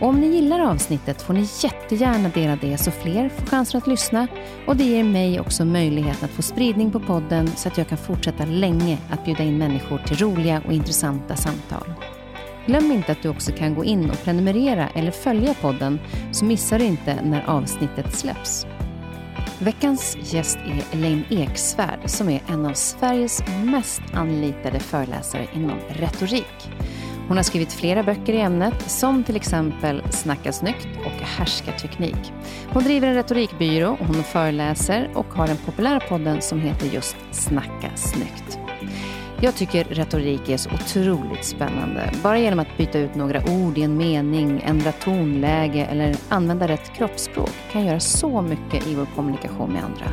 Och om ni gillar avsnittet får ni jättegärna dela det så fler får chansen att lyssna och det ger mig också möjligheten att få spridning på podden så att jag kan fortsätta länge att bjuda in människor till roliga och intressanta samtal. Glöm inte att du också kan gå in och prenumerera eller följa podden så missar du inte när avsnittet släpps. Veckans gäst är Elaine Eksvärd som är en av Sveriges mest anlitade föreläsare inom retorik. Hon har skrivit flera böcker i ämnet, som till exempel Snacka snyggt och Härskarteknik. Hon driver en retorikbyrå, hon föreläser och har den populära podden som heter just Snacka snyggt. Jag tycker retorik är så otroligt spännande. Bara genom att byta ut några ord i en mening, ändra tonläge eller använda rätt kroppsspråk kan göra så mycket i vår kommunikation med andra.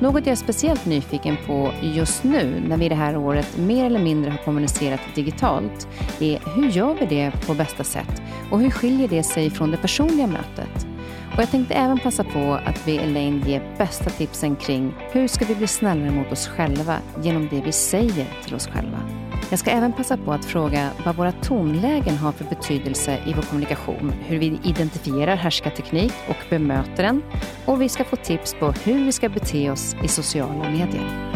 Något jag är speciellt nyfiken på just nu, när vi det här året mer eller mindre har kommunicerat digitalt, är hur gör vi det på bästa sätt? Och hur skiljer det sig från det personliga mötet? Och jag tänkte även passa på att be Elaine ge bästa tipsen kring hur ska vi bli snällare mot oss själva genom det vi säger till oss själva. Jag ska även passa på att fråga vad våra tonlägen har för betydelse i vår kommunikation, hur vi identifierar härskarteknik och bemöter den och vi ska få tips på hur vi ska bete oss i sociala medier.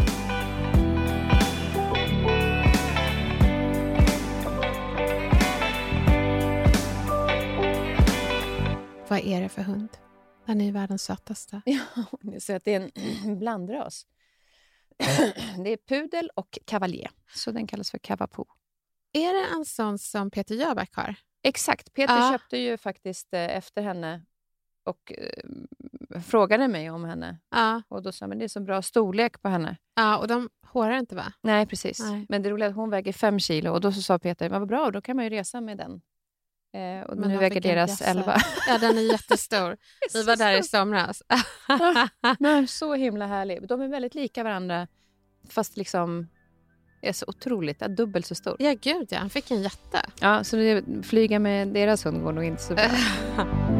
Vad är det för hund? Den är världens sötaste. Ja, ni ser att det är en blandras. Det är pudel och kavaljer, så den kallas för cavapo. Är det en sån som Peter Jöback har? Exakt. Peter ja. köpte ju faktiskt eh, efter henne och eh, frågade mig om henne. Ja. Och Då sa men det är så bra storlek på henne. Ja, och de hårar inte va? Nej, precis. Nej. Men det roliga är att hon väger fem kilo och då så sa Peter, men vad bra, då kan man ju resa med den. Eh, och men nu väger deras elva. Ja, den är jättestor. Vi var där i somras. men så himla härlig. De är väldigt lika varandra fast liksom är så otroligt, dubbelt så stor. Ja, gud ja. Han fick en jätte. Ja, så det, flyga med deras hund går nog inte så bra.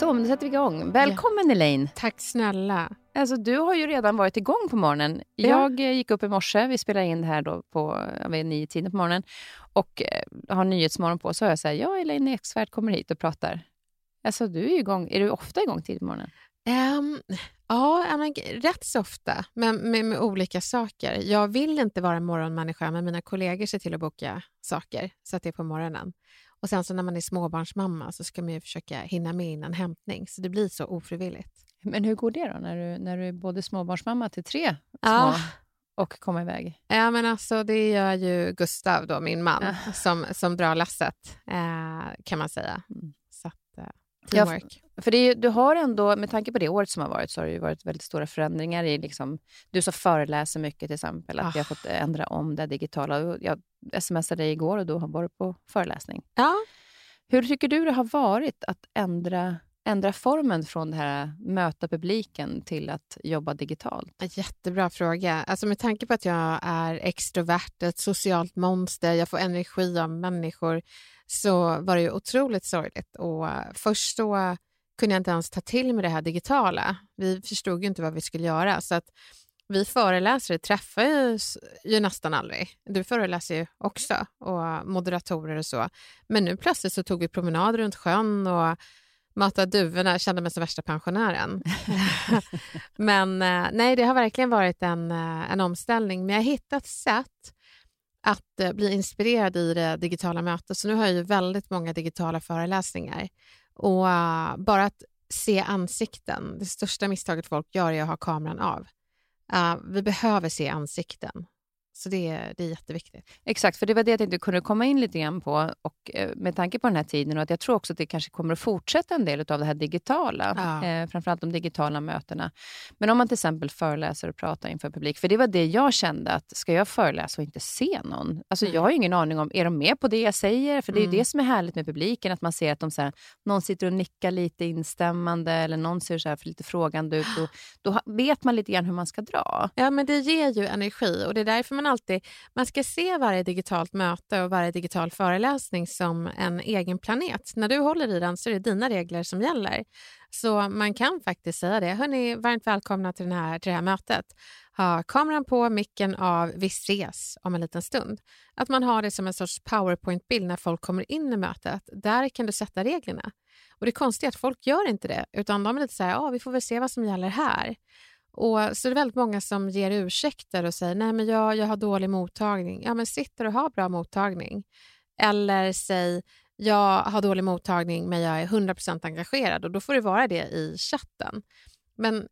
Så, nu sätter vi igång. Välkommen. Elaine. Tack snälla. Alltså, du har ju redan varit igång på morgonen. Ja. Jag eh, gick upp i morse, vi spelar in det här då på nio tiden på morgonen och eh, har Nyhetsmorgon på, så har jag sagt ja, Elaine Eksvärd kommer hit och pratar. Alltså, du är, igång. är du ofta igång tidigt på morgonen? Um, ja, men, rätt så ofta, men med, med, olika saker. Jag vill inte vara morgonmänniska, men mina kollegor ser till att boka saker så att det är på morgonen. Och sen så när man är småbarnsmamma så ska man ju försöka hinna med innan hämtning, så det blir så ofrivilligt. Men hur går det då, när du, när du är både småbarnsmamma till tre små ja. och kommer iväg? Ja, men alltså det gör ju Gustav, då, min man, ja. som, som drar lasset, eh, kan man säga. Mm. Så att, eh, teamwork. Ja, för det, du har ändå, med tanke på det året som har varit, så har det ju varit väldigt stora förändringar i liksom, du som föreläser mycket till exempel, att ah. vi har fått ändra om det digitala. Jag smsade dig igår och du har varit på föreläsning. Ja. Hur tycker du det har varit att ändra ändra formen från det här möta publiken till att jobba digitalt? Jättebra fråga. Alltså med tanke på att jag är extrovert, ett socialt monster, jag får energi av människor, så var det ju otroligt sorgligt. Och först så kunde jag inte ens ta till mig det här digitala. Vi förstod ju inte vad vi skulle göra. Så att vi föreläsare träffar ju, ju nästan aldrig. Du föreläser ju också, och moderatorer och så. Men nu plötsligt så tog vi promenad runt sjön och matade duvorna. kände mig som värsta pensionären. Men eh, nej, det har verkligen varit en, eh, en omställning. Men jag har hittat sätt att eh, bli inspirerad i det digitala mötet. Så nu har jag ju väldigt många digitala föreläsningar. Och bara att se ansikten. Det största misstaget folk gör är att ha kameran av. Uh, vi behöver se ansikten. Så det, det är jätteviktigt. Exakt, för det var det jag tänkte kunde komma in lite grann på. Och eh, med tanke på den här tiden och att jag tror också att det kanske kommer att fortsätta en del av det här digitala. Ja. Eh, framförallt de digitala mötena. Men om man till exempel föreläser och pratar inför publik. För det var det jag kände, att ska jag föreläsa och inte se någon? Alltså mm. jag har ingen aning om, är de med på det jag säger? För det är mm. det som är härligt med publiken, att man ser att de så här, någon sitter och nickar lite instämmande eller någon ser så här för lite frågande ut. Och, då vet man lite grann hur man ska dra. Ja, men det ger ju energi och det är därför man alltid man ska se varje digitalt möte och varje digital föreläsning som en egen planet. När du håller i den så är det dina regler som gäller. Så man kan faktiskt säga det. Hörni, varmt välkomna till, den här, till det här mötet. Ha kameran på, micken av, vi ses om en liten stund. Att man har det som en sorts powerpoint-bild när folk kommer in i mötet. Där kan du sätta reglerna. Och Det konstiga är att folk gör inte det, utan de är lite så här, ah, vi får väl se vad som gäller här. Och så är det väldigt många som ger ursäkter och säger nej men jag, jag har dålig mottagning. Ja men sitter och har bra mottagning. Eller säg jag har dålig mottagning men jag är 100% engagerad och då får det vara det i chatten. Men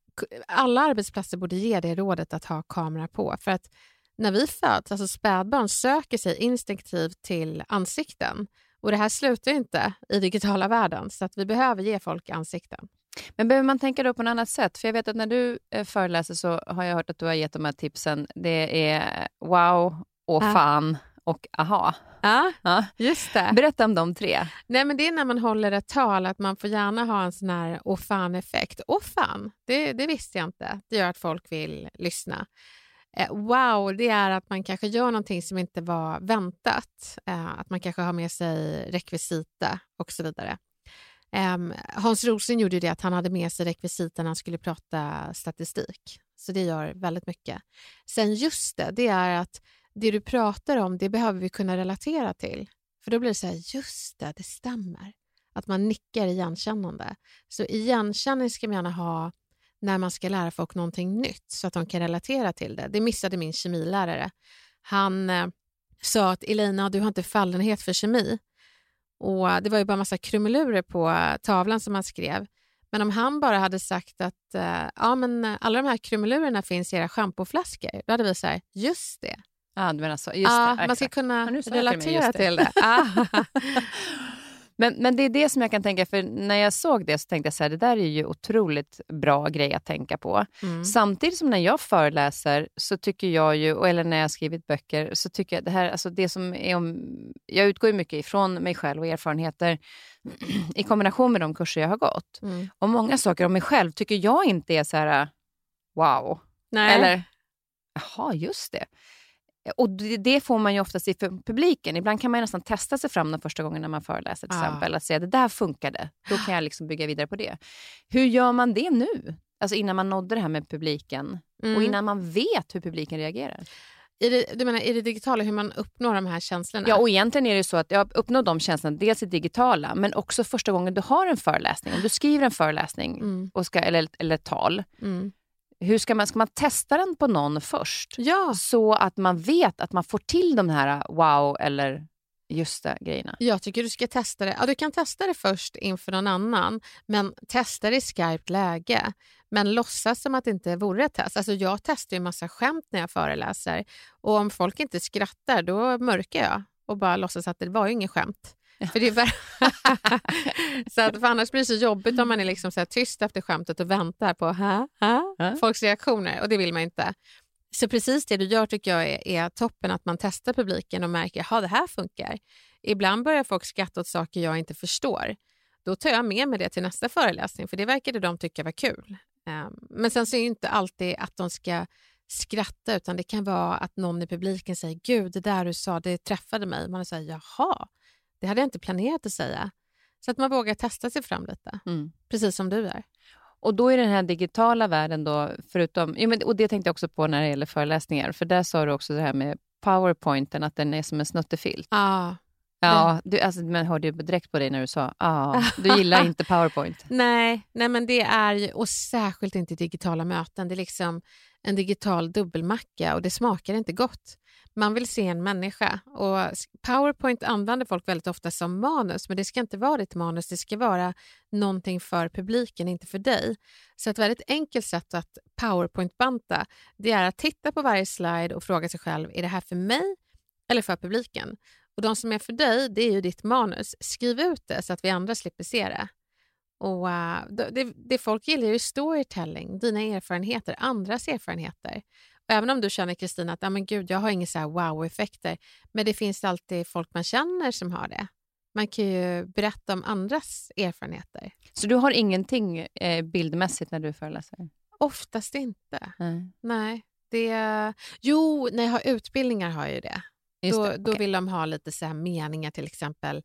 alla arbetsplatser borde ge det rådet att ha kamera på för att när vi föds, alltså spädbarn söker sig instinktivt till ansikten och det här slutar inte i digitala världen så att vi behöver ge folk ansikten. Men behöver man tänka då på något annat sätt? För jag vet att när du eh, föreläser så har jag hört att du har gett de här tipsen. Det är wow och ah. fan och aha. Ja, ja, just det. Berätta om de tre. Nej, men det är när man håller ett tal att man får gärna ha en sån här och fan-effekt. Och fan, det, det visste jag inte. Det gör att folk vill lyssna. Eh, wow, det är att man kanske gör någonting som inte var väntat. Eh, att man kanske har med sig rekvisita och så vidare. Um, Hans Rosling gjorde det att han hade med sig rekvisita när han skulle prata statistik. Så det gör väldigt mycket. Sen just det, det är att det du pratar om, det behöver vi kunna relatera till. För då blir det så här, just det, det stämmer. Att man nickar igenkännande. Så igenkänning ska man gärna ha när man ska lära folk någonting nytt så att de kan relatera till det. Det missade min kemilärare. Han eh, sa att Elina, du har inte fallenhet för kemi. Och Det var ju bara massa krumelurer på tavlan som han skrev. Men om han bara hade sagt att uh, ja, men alla de här krumelurerna finns i era schampoflaskor, då hade vi sagt just det. Ja, du menar så. Just ja, det, man ska kunna relatera det. till det. Men, men det är det som jag kan tänka, för när jag såg det så tänkte jag så här, det där är ju otroligt bra grej att tänka på. Mm. Samtidigt som när jag föreläser, så tycker jag ju, eller när jag har skrivit böcker, så tycker jag det här, alltså det som är om, jag utgår ju mycket ifrån mig själv och erfarenheter i kombination med de kurser jag har gått. Mm. Och många saker om mig själv tycker jag inte är så här, wow. Nej. Eller, jaha, just det. Och det får man ju oftast i publiken. Ibland kan man nästan testa sig fram de första gången när man föreläser. till ah. exempel. Att säga det där funkade, då kan jag liksom bygga vidare på det. Hur gör man det nu? Alltså innan man nådde det här med publiken mm. och innan man vet hur publiken reagerar. I det, du menar i det digitala, hur man uppnår de här känslorna? Ja, och egentligen är det så att jag uppnår de känslorna dels i digitala, men också första gången du har en föreläsning. Om du skriver en föreläsning mm. och ska, eller, eller ett tal, mm hur ska man, ska man testa den på någon först? Ja. Så att man vet att man får till de här wow eller just det grejerna. Jag tycker du ska testa det. Ja, du kan testa det först inför någon annan, men testa det i skarpt läge. Men låtsas som att det inte vore ett test. Alltså jag testar ju massa skämt när jag föreläser och om folk inte skrattar då mörkar jag och bara låtsas att det var ju inget skämt. För, det är så att, för annars blir det så jobbigt om man är liksom så tyst efter skämtet och väntar på ha, ha, folks reaktioner och det vill man inte. Så precis det du gör tycker jag är, är toppen, att man testar publiken och märker att det här funkar. Ibland börjar folk skratta åt saker jag inte förstår. då tar jag med mig det till nästa föreläsning, för det verkade de tycka var kul. Eh, men sen så är det inte alltid att de ska skratta, utan det kan vara att någon i publiken säger “Gud, det där du sa, det träffade mig”. Man säger “Jaha, det hade jag inte planerat att säga”. Så att man vågar testa sig fram lite, mm. precis som du är. Och då i den här digitala världen, då, förutom, ja, men, och det tänkte jag också på när det gäller föreläsningar, för där sa du också det här med powerpointen, att den är som en snuttefilt. Ah, Ja, du, alltså, man hörde ju direkt på dig när du sa ah, du gillar inte powerpoint. nej, nej, men det är ju, och särskilt inte digitala möten. Det är liksom en digital dubbelmacka och det smakar inte gott. Man vill se en människa och Powerpoint använder folk väldigt ofta som manus, men det ska inte vara ditt manus, det ska vara någonting för publiken, inte för dig. Så ett väldigt enkelt sätt att Powerpoint-banta, det är att titta på varje slide och fråga sig själv, är det här för mig eller för publiken? Och de som är för dig, det är ju ditt manus. Skriv ut det så att vi andra slipper se det. Och uh, det, det folk gillar är storytelling, dina erfarenheter, andras erfarenheter. Även om du känner Kristina att ah, men gud, jag har inga så wow-effekter, men det finns alltid folk man känner som har det. Man kan ju berätta om andras erfarenheter. Så du har ingenting eh, bildmässigt när du föreläser? Oftast inte. Mm. Nej. Det, jo, när jag har utbildningar har jag ju det. Just då, det. då vill de ha lite så meningar, till exempel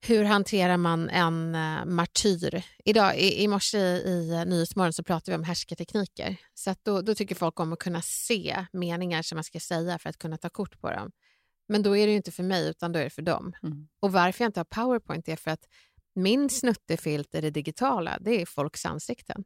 hur hanterar man en uh, martyr? Idag, i, i morse i uh, Nyhetsmorgon så pratade vi om härskartekniker. Så då, då tycker folk om att kunna se meningar som man ska säga för att kunna ta kort på dem. Men då är det inte för mig, utan då är det för dem. Mm. Och varför jag inte har powerpoint är för att min snuttefilt i det digitala, det är folks ansikten.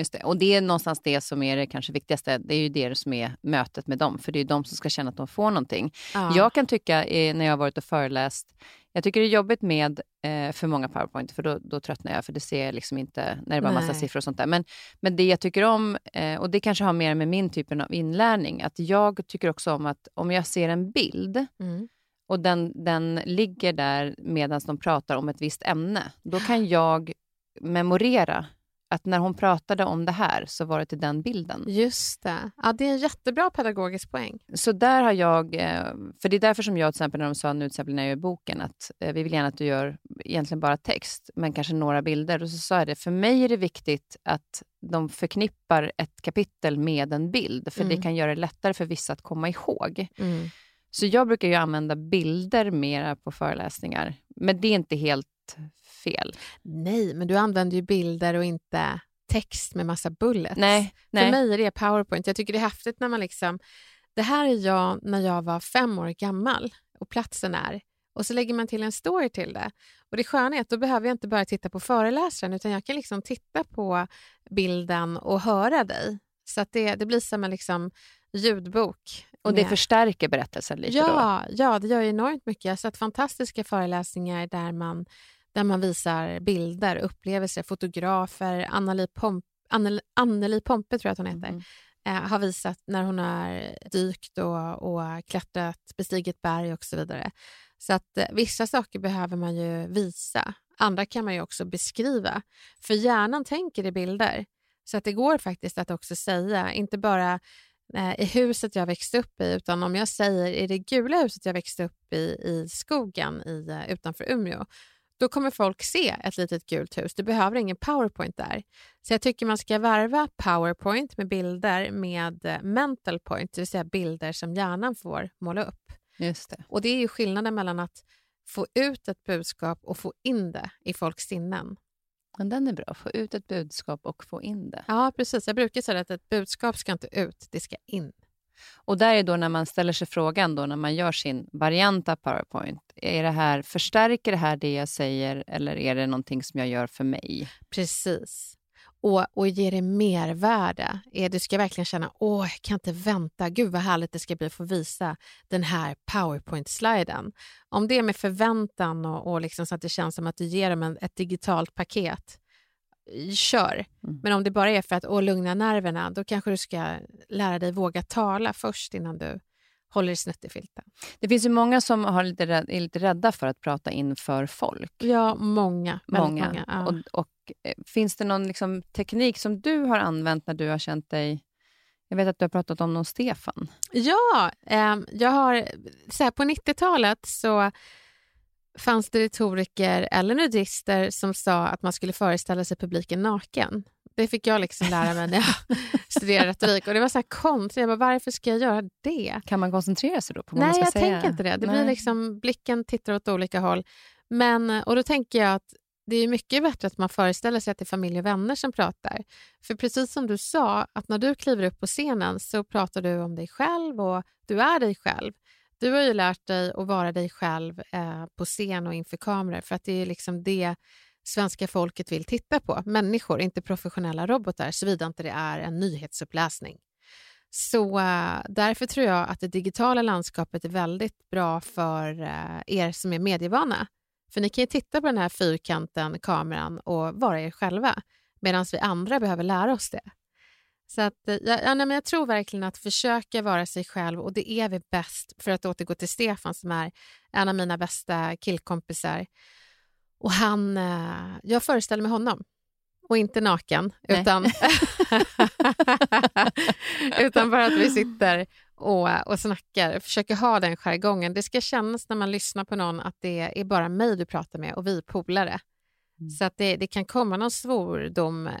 Just det. Och det är någonstans det som är det kanske viktigaste. Det är ju det som är mötet med dem, för det är de som ska känna att de får någonting. Ja. Jag kan tycka, eh, när jag har varit och föreläst, jag tycker det är jobbigt med eh, för många powerpoint, för då, då tröttnar jag, för det ser jag liksom inte när det är bara Nej. massa siffror och sånt där. Men, men det jag tycker om, eh, och det kanske har mer med min typ av inlärning, att jag tycker också om att om jag ser en bild mm. och den, den ligger där medan de pratar om ett visst ämne, då kan jag memorera att när hon pratade om det här så var det till den bilden. Just det. Ja, det är en jättebra pedagogisk poäng. Så där har jag, eh, för det är därför som jag till exempel när de sa nu till exempel när jag gör boken att eh, vi vill gärna att du gör egentligen bara text, men kanske några bilder. Och så sa jag det, för mig är det viktigt att de förknippar ett kapitel med en bild, för mm. det kan göra det lättare för vissa att komma ihåg. Mm. Så jag brukar ju använda bilder mera på föreläsningar, men det är inte helt fel. Nej, men du använder ju bilder och inte text med massa bullets. Nej, nej. För mig är det powerpoint. Jag tycker det är häftigt när man liksom... Det här är jag när jag var fem år gammal och platsen är... Och så lägger man till en story till det. Och Det sköna är att då behöver jag inte bara titta på föreläsaren utan jag kan liksom titta på bilden och höra dig. Så att det, det blir som en liksom ljudbok. Och det förstärker berättelsen lite? Ja, då. ja, det gör enormt mycket. Jag har sett fantastiska föreläsningar där man där man visar bilder, upplevelser, fotografer. Anneli, Pomp, Anneli, Anneli Pompe, tror jag att hon heter, mm. har visat när hon har dykt och, och klättrat, bestigit berg och så vidare. Så att eh, vissa saker behöver man ju visa. Andra kan man ju också beskriva. För hjärnan tänker i bilder. Så att det går faktiskt att också säga, inte bara eh, i huset jag växte upp i, utan om jag säger i det gula huset jag växte upp i, i skogen i, utanför Umeå, då kommer folk se ett litet gult hus. Du behöver ingen powerpoint där. Så jag tycker man ska varva powerpoint med bilder med eh, mental point, det vill säga bilder som hjärnan får måla upp. Just det. Och det är ju skillnaden mellan att få ut ett budskap och få in det i folks sinnen. Men den är bra, få ut ett budskap och få in det. Ja, precis. Jag brukar säga att ett budskap ska inte ut, det ska in. Och där är då när man ställer sig frågan då när man gör sin variant av PowerPoint. Är det här, förstärker det här det jag säger eller är det någonting som jag gör för mig? Precis. Och, och ger det mervärde. Du ska verkligen känna, åh, jag kan inte vänta. Gud vad härligt det ska bli att få visa den här PowerPoint-sliden. Om det är med förväntan och, och liksom så att det känns som att du ger dem en, ett digitalt paket, kör. Mm. Men om det bara är för att å, lugna nerverna, då kanske du ska lära dig våga tala först innan du håller i snuttefilten. Det finns ju många som har lite rädd, är lite rädda för att prata inför folk. Ja, många. Många. många ja. och, och, eh, Finns det någon liksom, teknik som du har använt när du har känt dig jag vet att du har pratat om någon Stefan. Ja, eh, jag har, så här, på 90-talet så fanns det retoriker eller nudister som sa att man skulle föreställa sig publiken naken. Det fick jag liksom lära mig när jag studerade retorik. Och det var så här konstigt. Jag bara, varför ska jag göra det? Kan man koncentrera sig då på vad Nej, man ska jag säga? tänker inte det. Det Nej. blir liksom, blicken tittar åt olika håll. Men, och då tänker jag att det är mycket bättre att man föreställer sig att det är familj och vänner som pratar. För precis som du sa, att när du kliver upp på scenen så pratar du om dig själv och du är dig själv. Du har ju lärt dig att vara dig själv eh, på scen och inför kameror för att det är liksom det svenska folket vill titta på. Människor, inte professionella robotar, såvida inte det är en nyhetsuppläsning. Så eh, därför tror jag att det digitala landskapet är väldigt bra för eh, er som är medievana. För ni kan ju titta på den här fyrkanten, kameran och vara er själva medan vi andra behöver lära oss det. Så att, eh, ja, ja, men jag tror verkligen att försöka vara sig själv och det är vi bäst för att återgå till Stefan som är en av mina bästa killkompisar. Och han, eh, jag föreställer mig honom och inte naken Nej. utan, utan bara att vi sitter och, och snackar, försöker ha den jargongen. Det ska kännas när man lyssnar på någon att det är bara mig du pratar med och vi är polare. Mm. Så att det, det kan komma någon svordom eh,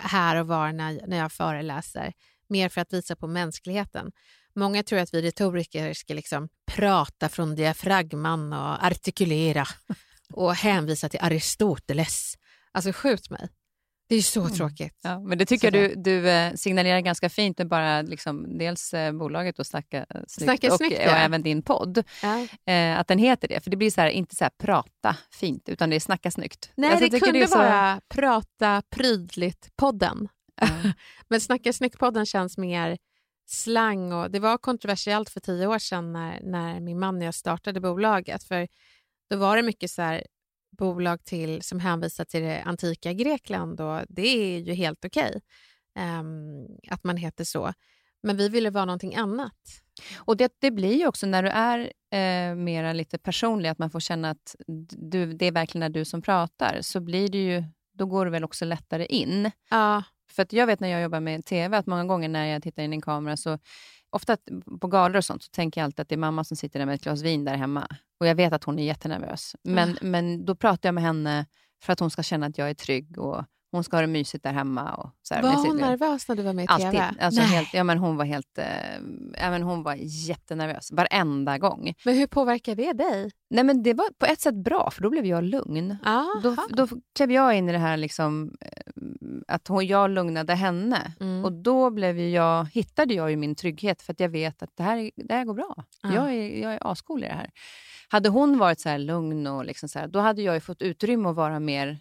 här och var när, när jag föreläser, mer för att visa på mänskligheten. Många tror att vi retoriker ska liksom prata från diafragman och artikulera och hänvisa till Aristoteles. Alltså skjut mig. Det är så Mm. tråkigt. Ja, men det tycker Sådär. jag du, du eh, signalerar ganska fint med bara liksom, dels eh, bolaget och Snacka eh, snyggt, Snacka och, snyggt, och ja. även din podd. Ja. Eh, att den heter det. För det blir så här, inte så här prata fint, utan det är snacka snyggt. Nej, Alltså, det kunde är så- vara Prata prydligt-podden. Ja. Men Snacka snyggt-podden känns mer slang och det var kontroversiellt för tio år sedan när, när min man och jag startade bolaget. För då var det mycket så här bolag till, som hänvisar till det antika Grekland och det är ju helt okej ehm, att man heter så. Men vi ville vara någonting annat. Och det, det blir ju också när du är eh, mera lite personlig, att man får känna att du, det är verkligen är du som pratar, så blir det ju, då går det väl också lättare in. Ja, För att jag vet när jag jobbar med TV, att många gånger när jag tittar in i en kamera, så ofta på galor och sånt, så tänker jag alltid att det är mamma som sitter där med ett glas vin där hemma. Och jag vet att hon är jättenervös. Men, Ah. men då pratar jag med henne för att hon ska känna att jag är trygg och hon ska ha det mysigt där hemma. Och så här, var hon sitt- nervös när du var med i Alltid. TV? Alltså Nej. helt, ja, men hon var helt, eh, ja, men hon var jättenervös varenda gång. Men hur påverkar det dig? Nej, men det var på ett sätt bra, för då blev jag lugn. Aha. Då, då klev jag in i det här liksom, eh, att hon, jag lugnade henne. Mm. Och då blev jag, hittade jag ju min trygghet för att jag vet att det här, det här går bra. Ja. Jag är, jag är ascool i det här. Hade hon varit så här lugn och liksom så här, då hade jag ju fått utrymme att vara mer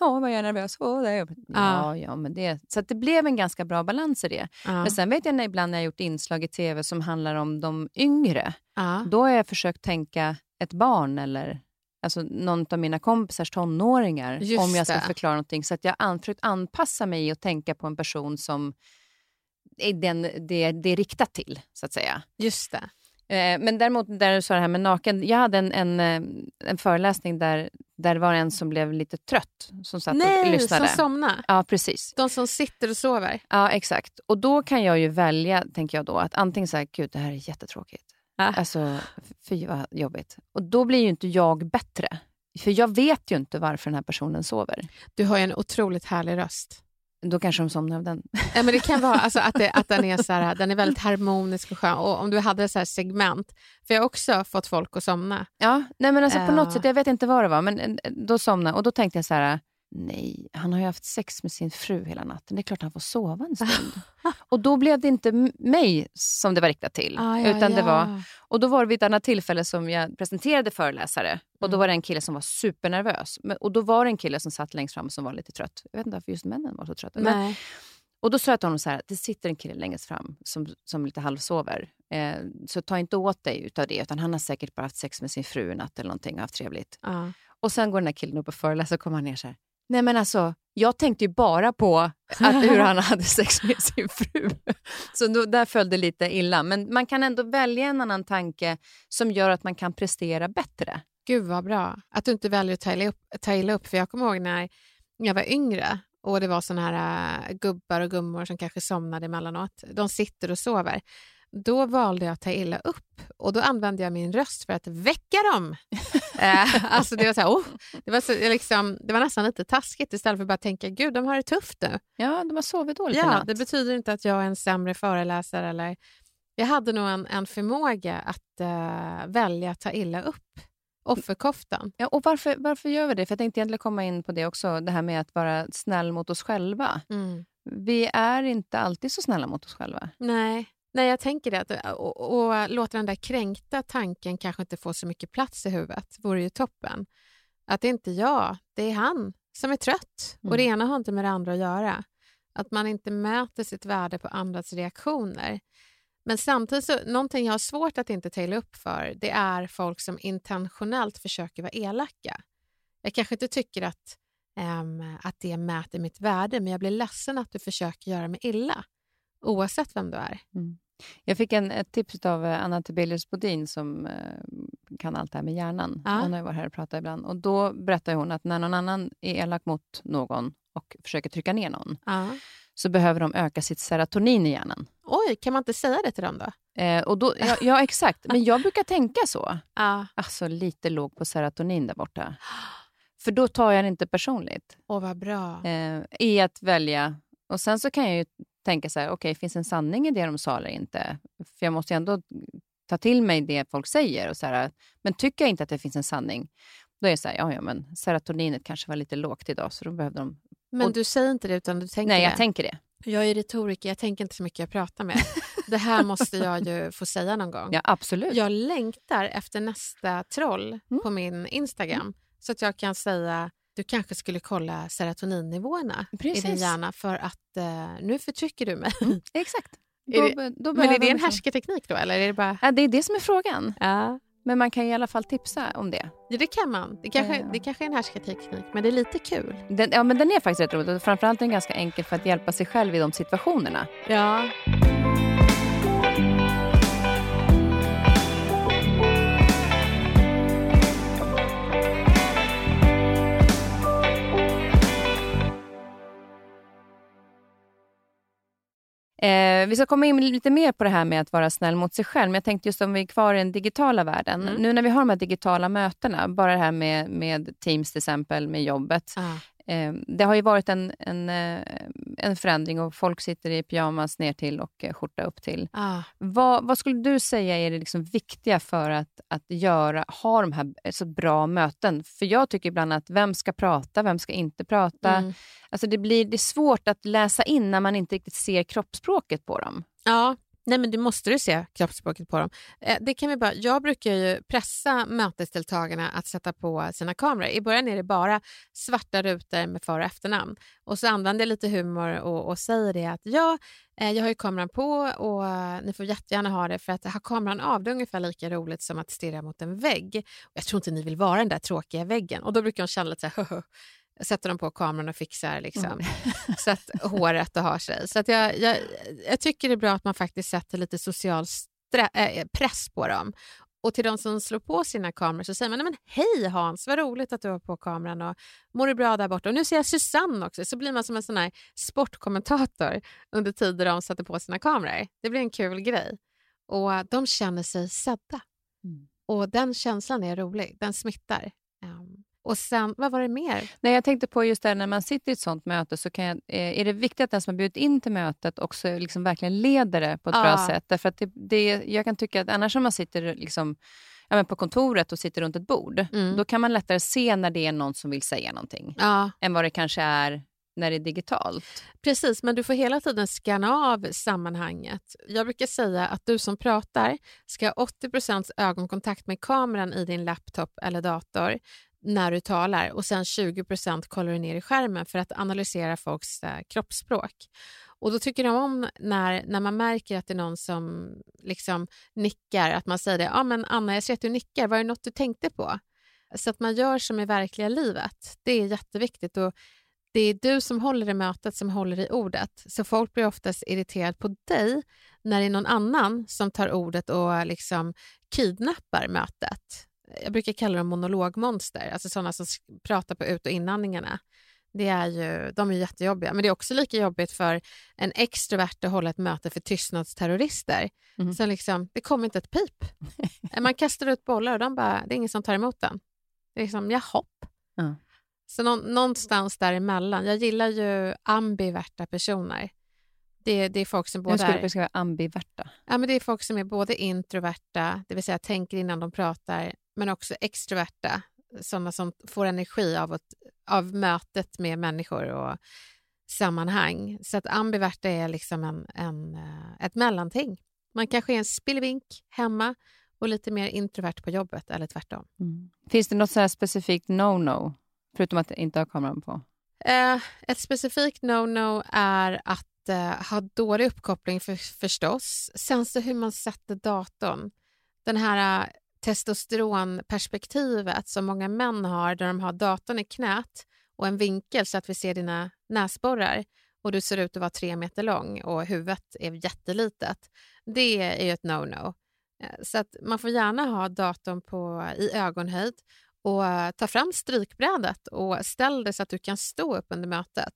Ja, vad jag är nervös. Åh, det är jobbigt. Ja, ja, men det... Så det blev en ganska bra balans i det. ja. Men sen vet jag när, ibland när jag gjort inslag i tv som handlar om de yngre. ja. Då har jag försökt tänka ett barn eller alltså någon av mina kompisars tonåringar Just om jag ska det. förklara någonting. Så att jag har försökt anpassa mig och tänka på en person som är den, det, det är riktat till, så att säga. Just det. Eh, Men däremot, där du sa det här med naken. Jag hade en, en, eh, en föreläsning där, där det var en som blev lite trött som satt och Nej, lyssnade. som somnar. Ja, precis. De som sitter och sover. Ja, exakt. Och då kan jag ju välja, tänker jag då, att antingen säga, gud det här är jättetråkigt. Ja. Alltså, fy vad jobbigt. Och då blir ju inte jag bättre. För jag vet ju inte varför den här personen sover. Du har ju en otroligt härlig röst. Då kanske de somnar av den. Ja, men det kan vara alltså, att, det, att den, är så här, den är väldigt harmonisk och skön. Och om du hade så här segment, för jag har också fått folk att somna. Ja, nej men alltså på något sätt, jag vet inte vad det var, men eh, då somnade Och då tänkte jag så här, nej, han har ju haft sex med sin fru hela natten. Det är klart han får sova en stund. och då blev det inte mig som det var riktat till. Ah, ja, utan det ja. var, och då var det vid ett annat tillfälle som jag presenterade föreläsare. Och då Mm. var det en kille som var supernervös. Men, och då var det en kille som satt längst fram som var lite trött. Jag vet inte varför just männen var så trötta. Men, och då sa jag till honom så här, det sitter en kille längst fram som, som lite halvsover. Eh, så ta inte åt dig utav det, utan han har säkert bara haft sex med sin fru en natt eller någonting och haft trevligt. Ja. Och sen går den här killen upp och föreläser och kommer han ner så här. Nej men alltså, jag tänkte ju bara på att, hur han hade sex med sin fru. Så då, där föll det lite illa. Men man kan ändå välja en annan tanke som gör att man kan prestera bättre. Gud vad bra. Att du inte väljer att ta illa upp. Ta illa upp. För jag kommer ihåg när jag var yngre och det var såna här äh, gubbar och gummor som kanske somnade emellanåt. De sitter och sover. Då valde jag att ta illa upp och då använde jag min röst för att väcka dem. Eh, alltså det, var så här, oh, det, var så, liksom, det var nästan lite taskigt istället för att bara tänka gud, de har det tufft nu. Ja, de har sovit dåligt Ja, natt. det betyder inte att jag är en sämre föreläsare. Eller, jag hade nog en, en förmåga att eh, välja att ta illa upp. Offerkoftan. Ja, och varför, varför gör vi det? För Jag tänkte egentligen komma in på det också, det här med att vara snäll mot oss själva. Mm. Vi är inte alltid så snälla mot oss själva. Nej. Nej, jag tänker det. Att, och, och låta den där kränkta tanken kanske inte få så mycket plats i huvudet vore ju toppen. Att det är inte jag, det är han som är trött. Mm. Och det ena har inte med det andra att göra. Att man inte mäter sitt värde på andras reaktioner. Men samtidigt, så, någonting jag har svårt att inte ta illa upp för, det är folk som intentionellt försöker vara elaka. Jag kanske inte tycker att, ehm, att det mäter mitt värde, men jag blir ledsen att du försöker göra mig illa. Oavsett vem du är. Jag fick en, ett tips av eh, Anna Tibelius Bodin som eh, kan allt det här med hjärnan. Ja. Hon har ju varit här och pratat ibland. Och då berättar hon att när någon annan är elak mot någon och försöker trycka ner någon, Ja. så behöver de öka sitt serotonin i hjärnan. Oj, kan man inte säga det till dem då? Eh, och då, ja, ja, exakt. Men jag brukar tänka så. Ja. Alltså lite låg på serotonin där borta. För då tar jag det inte personligt. Åh, vad bra. Eh, I att välja. Och sen så kan jag ju tänka så här, okej, finns en sanning i det de sa eller inte? För jag måste ju ändå ta till mig det folk säger. Och så här, men tycker jag inte att det finns en sanning, då är det så här, ja, ja, men serotoninet kanske var lite lågt idag, så då behövde de... Men och- du säger inte det, utan du tänker Nej, det. jag tänker det. Jag är retoriker, jag tänker inte så mycket jag pratar med. det här måste jag ju få säga någon gång. Ja, absolut. Jag längtar efter nästa troll Mm. på min Instagram så att jag kan säga du kanske skulle kolla serotoninnivåerna i Precis. din hjärna för att eh, nu förtrycker du mig. Mm, exakt. Då, det- då Men är det en liksom- härskarteknik då eller är det bara... Ja, det är det som är frågan. Ja, Men man kan i alla fall tipsa om det. ja det kan man. Det kanske, Ja. det kanske är en härskarteknik men det är lite kul. Den, ja, men den är faktiskt rätt rolig. Framförallt är den ganska enkel för att hjälpa sig själv i de situationerna. Ja. Eh, vi ska komma in lite mer på det här med att vara snäll mot sig själv. Men jag tänkte just om vi är kvar i den digitala världen. Mm. Nu när vi har de här digitala mötena, bara det här med, med Teams till exempel, med jobbet. Ja. Eh, det har ju varit en, en, eh, en förändring och folk sitter i pyjamas ner till och eh, skjorta upp till. Ah. Vad, vad skulle du säga är det liksom viktiga för att, att göra, ha de här så bra möten? För jag tycker ibland att vem ska prata, vem ska inte prata? Mm. Alltså det, blir, det är svårt att läsa in när man inte riktigt ser kroppsspråket på dem. Ja, nej men du måste du se kroppsspråket på dem. Eh, det kan vi bara, jag brukar ju pressa mötesdeltagarna att sätta på sina kameror. I början är det bara svarta rutor med för och efternamn. Och så använder jag lite humor och, och säger det att ja, eh, jag har ju kameran på och eh, ni får jättegärna ha det för att ha kameran av det är ungefär lika roligt som att stirra mot en vägg. Och jag tror inte ni vill vara den där tråkiga väggen. Och då brukar de känna lite så här, sätter de på kameran och fixar liksom, så att håret och har sig. Så att jag, jag, jag tycker det är bra att man faktiskt sätter lite social äh, press på dem. Och till de som slår på sina kameror så säger man men hej Hans, vad roligt att du har på kameran och mår du bra där borta? Och nu ser jag Susanne också, så blir man som en sån här sportkommentator under tider de sätter på sina kameror. Det blir en kul grej. Och de känner sig sedda. Mm. Och den känslan är rolig, den smittar. Och sen, vad var det mer? Nej, jag tänkte på just det här, när man sitter i ett sånt möte så kan jag, eh, är det viktigt att den som har bjudit in till mötet också liksom verkligen leder det på ett Ja. bra sätt. Därför att det, det, jag kan tycka att annars om man sitter liksom, ja, men på kontoret och sitter runt ett bord, Mm. då kan man lättare se när det är någon som vill säga någonting, Ja, än vad det kanske är när det är digitalt. Precis, men du får hela tiden scanna av sammanhanget. Jag brukar säga att du som pratar ska ha 80% ögonkontakt med kameran i din laptop eller dator när du talar och sen 20% kollar du ner i skärmen för att analysera folks eh, kroppsspråk. Och då tycker de om när, när man märker att det är någon som liksom nickar, att man säger det, ja men Anna jag ser att du nickar, var det något du tänkte på? Så att man gör som i verkliga livet, det är jätteviktigt. Och det är du som håller i mötet som håller i ordet. Så folk blir oftast irriterade på dig när det är någon annan som tar ordet och liksom kidnappar mötet. Jag brukar kalla dem monologmonster, alltså sådana som pratar på ut och inandningarna. Det är ju, de är jättejobbiga, men det är också lika jobbigt för en extrovert att hålla ett möte för tystnadsterrorister. Mhm. Så liksom, det kommer inte ett pip. Man kastar ut bollar och de bara, det är ingen som tar emot den. Det är liksom, ja, hopp. Ja. Så nå någonstans däremellan. Jag gillar ju ambiverta personer. Det, det är folk som både Hur skulle du beskriva ambiverta? Ja, men det är folk som är både introverta, det vill säga tänker innan de pratar, men också extroverta, sådana som får energi av, att, av mötet med människor och sammanhang. Så att ambiverta är liksom en, en, eh, ett mellanting. Man kanske är en spillevink hemma och lite mer introvert på jobbet eller tvärtom. Mm. Finns det något så specifikt no-no, förutom att inte ha kameran på? Eh, ett specifikt no-no är att eh, ha dålig uppkoppling för, förstås. Sen så hur man sätter datorn. Den här testosteronperspektivet som många män har där de har datorn i knät och en vinkel så att vi ser dina näsborrar och du ser ut att vara tre meter lång och huvudet är jättelitet. Det är ju ett no-no. Eh, så att man får gärna ha datorn på, i ögonhöjd och ta fram strykbrädet och ställ det så att du kan stå upp under mötet.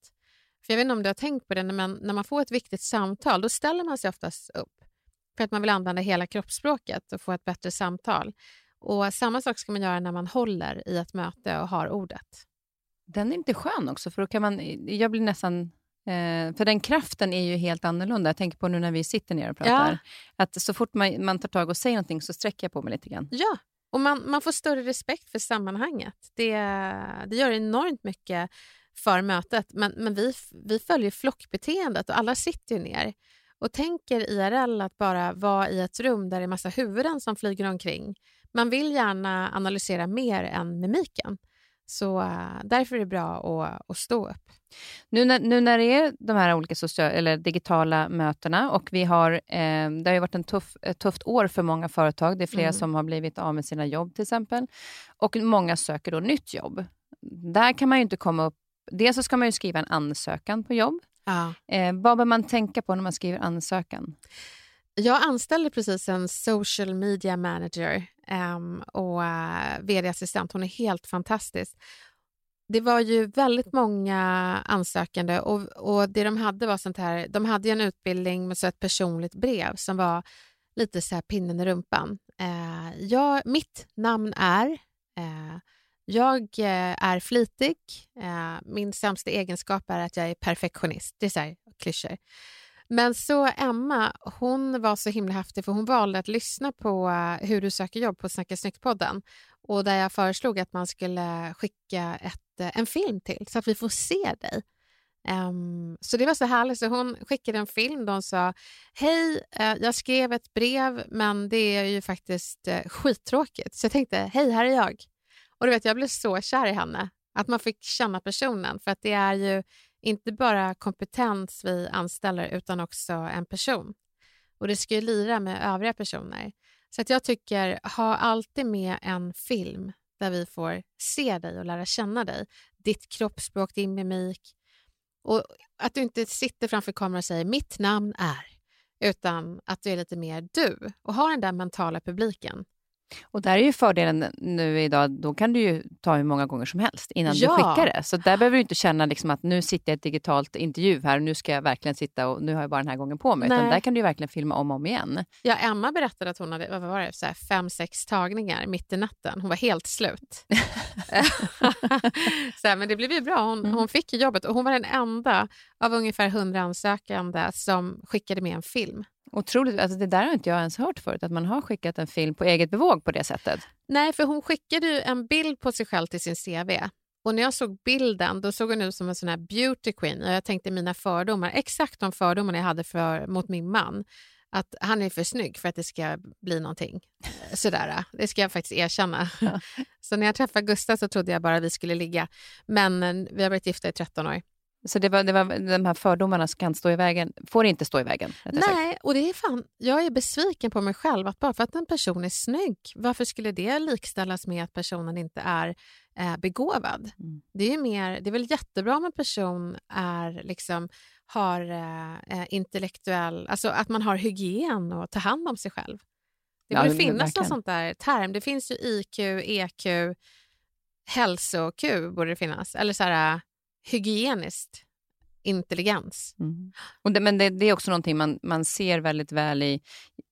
För Jag vet inte om du har tänkt på det, men när man får ett viktigt samtal då ställer man sig oftast upp för att man vill använda hela kroppsspråket och få ett bättre samtal. Och Samma sak ska man göra när man håller i ett möte och har ordet. Den är inte skön också, för då kan man... Jag blir nästan... Eh, för den kraften är ju helt annorlunda. Jag tänker på nu när vi sitter ner och pratar. Ja. Att så fort man, man tar tag och säger någonting så sträcker jag på mig lite grann. Ja, och man, man får större respekt för sammanhanget. Det, det gör enormt mycket för mötet. Men, men vi, vi följer flockbeteendet och alla sitter ju ner och tänker IRL att bara vara i ett rum där det är massa huvuden som flyger omkring. Man vill gärna analysera mer än mimiken. Så uh, därför är det bra att, att stå upp. Nu när, nu när det är de här olika social, eller digitala mötena och vi har, eh, det har varit en tuff, ett tufft år för många företag. Det är flera mm. som har blivit av med sina jobb till exempel. Och många söker då nytt jobb. Där kan man ju inte komma upp... Dels så ska man ju skriva en ansökan på jobb. Ja. Eh, vad bör man tänka på när man skriver ansökan? Jag anställde precis en social media manager um, och uh, vd-assistent. Hon är helt fantastisk. Det var ju väldigt många ansökande och, och det de hade var sånt här, de hade en utbildning med så ett personligt brev som var lite så här pinnen i rumpan. Uh, jag, mitt namn är uh, jag eh, är flitig. Eh, min sämsta egenskap är att jag är perfektionist. Det är så här klyschor. Men så Emma, hon var så himla häftig för hon valde att lyssna på eh, hur du söker jobb på Snacka snyggt-podden och där jag föreslog att man skulle skicka ett, eh, en film till så att vi får se dig. Um, så det var så härligt. Så hon skickade en film där hon sa Hej, jag skrev ett brev men det är ju faktiskt uh, skittråkigt. Så jag tänkte, hej, här är jag. Och du vet, jag blev så kär i henne. Att man fick känna personen. För att det är ju inte bara kompetens vi anställer utan också en person. Och det ska ju lira med övriga personer. Så att jag tycker, ha alltid med en film där vi får se dig och lära känna dig. Ditt kroppsspråk, din mimik. Och att du inte sitter framför kameran och säger mitt namn är, utan att du är lite mer du och har den där mentala publiken. Och där är ju fördelen nu idag, då kan du ju ta hur många gånger som helst innan ja. du skickar det. Så där behöver du inte känna liksom att nu sitter jag i ett digitalt intervju här och nu ska jag verkligen sitta och nu har jag bara den här gången på mig. Utan där kan du verkligen filma om och om igen. Ja, Emma berättade att hon hade vad var det, så här fem, sex tagningar mitt i natten. Hon var helt slut. så här, men det blev ju bra. Hon, mm. hon fick jobbet och hon var den enda av ungefär hundra ansökande som skickade med en film. Otroligt. Alltså det där har inte jag ens hört förut, att man har skickat en film på eget bevåg på det sättet. Nej, för hon skickade ju en bild på sig själv till sin CV. Och när jag såg bilden då såg hon ut som en sån här beauty queen. Och jag tänkte mina fördomar, exakt de fördomarna jag hade för, mot min man. Att han är för snygg för att det ska bli någonting. Sådär, det ska jag faktiskt erkänna. Ja. Så när jag träffade Gustav så trodde jag bara att vi skulle ligga. Men eh, vi har varit gifta i 13 år. Så det var, det var de här fördomarna som kan stå i vägen, får inte stå i vägen? Nej, och det är fan, jag är besviken på mig själv att bara för att en person är snygg, varför skulle det likställas med att personen inte är eh, begåvad? Mm. Det, är mer, det är väl jättebra om en person är, liksom, har eh, eh intellektuell, alltså att man har hygien och tar hand om sig själv. Det borde ja, finnas något sånt där term. Det finns ju IQ, EQ, hälso-Q borde det finnas. Eller så här, hygieniskt intelligens. Mm. Och det, men det, det, är också någonting man, man ser väldigt väl i,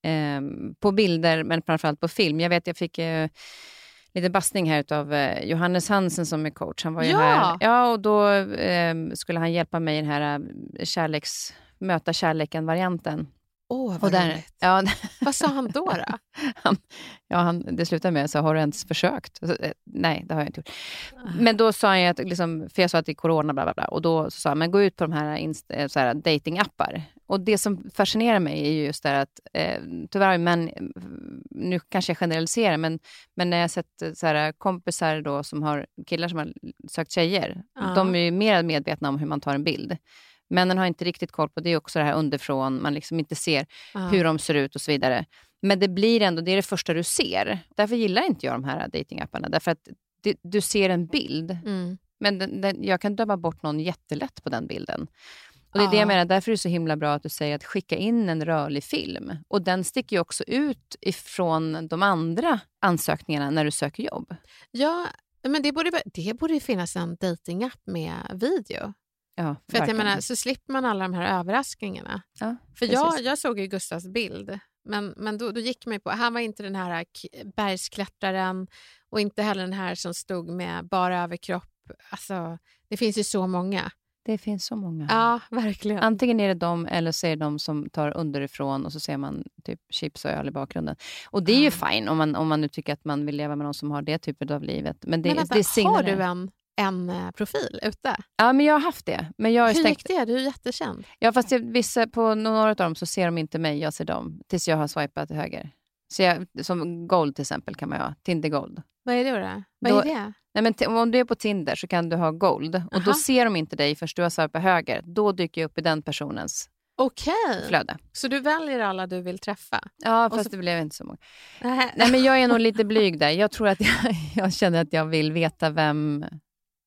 eh, på bilder, men framförallt på film. Jag vet, jag fick eh, lite bastning här utav eh, Johannes Hansen som är coach. Han var ju Ja! här. Ja, och då eh, skulle han hjälpa mig i den här eh, kärleks, möta kärleken-varianten. Åh, Och vad där, roligt. ja, Vad sa han då? då? han, ja, han, det slutade med så har du ens försökt? Så, eh, nej, det har jag inte gjort. Men då sa han att, liksom, för jag sa att det är corona, bla bla bla. Och då sa han, men gå ut på de här, inst, eh, så här datingappar. Och det som fascinerar mig är ju just det att, eh, tyvärr ju män, nu kanske jag generaliserar, men, men när jag har sett eh, så här, kompisar då som har, killar som har sökt tjejer, Ja. de är ju mer medvetna om hur man tar en bild. Männen har inte riktigt koll på det, är också det här underifrån, man liksom inte ser Ja. hur de ser ut och så vidare. Men det blir ändå, det är det första du ser. Därför gillar inte jag de här datingapparna. Därför att det, du ser en bild, Mm. men den, den, jag kan döma bort någon jättelätt på den bilden. Och Det är det Ja. jag menar, därför är det så himla bra att du säger att skicka in en rörlig film. Och den sticker ju också ut ifrån de andra ansökningarna när du söker jobb. Ja, men det borde, det borde finnas en datingapp med video. Ja, För att jag menar, så slipper man alla de här överraskningarna. Ja, För jag, jag såg ju Gustavs bild, men, men då, då gick man ju på... Han var inte den här bergsklättraren och inte heller den här som stod med bara överkropp. Alltså, det finns ju så många. Det finns så många. Ja, verkligen. Antingen är det de eller så är det de som tar underifrån och så ser man typ chips och öl i bakgrunden. Och det är ju Ja. fine om man, om man nu tycker att man vill leva med någon som har det typet av livet. Men det, men vänta, det har du en, en eh, profil ute? Ja, men jag har haft det. Men jag ju Hur stängt... gick det? Du är jättekänd. Ja, fast jag, vissa, på några av dem så ser de inte mig, jag ser dem. Tills jag har swipat till höger. Så jag, som Gold till exempel kan man ha. Tinder Gold. Vad är det då? Vad Då- är det? Nej, men om du är på Tinder så kan du ha Gold. Och då Aha. ser de inte dig förrän du har swipat höger. Då dyker jag upp i den personens Okej, flöde. så du väljer alla du vill träffa? Ja, fast så- det blev inte så många. Nej. Nej, men jag är nog lite blyg där. Jag tror att jag, jag känner att jag vill veta vem...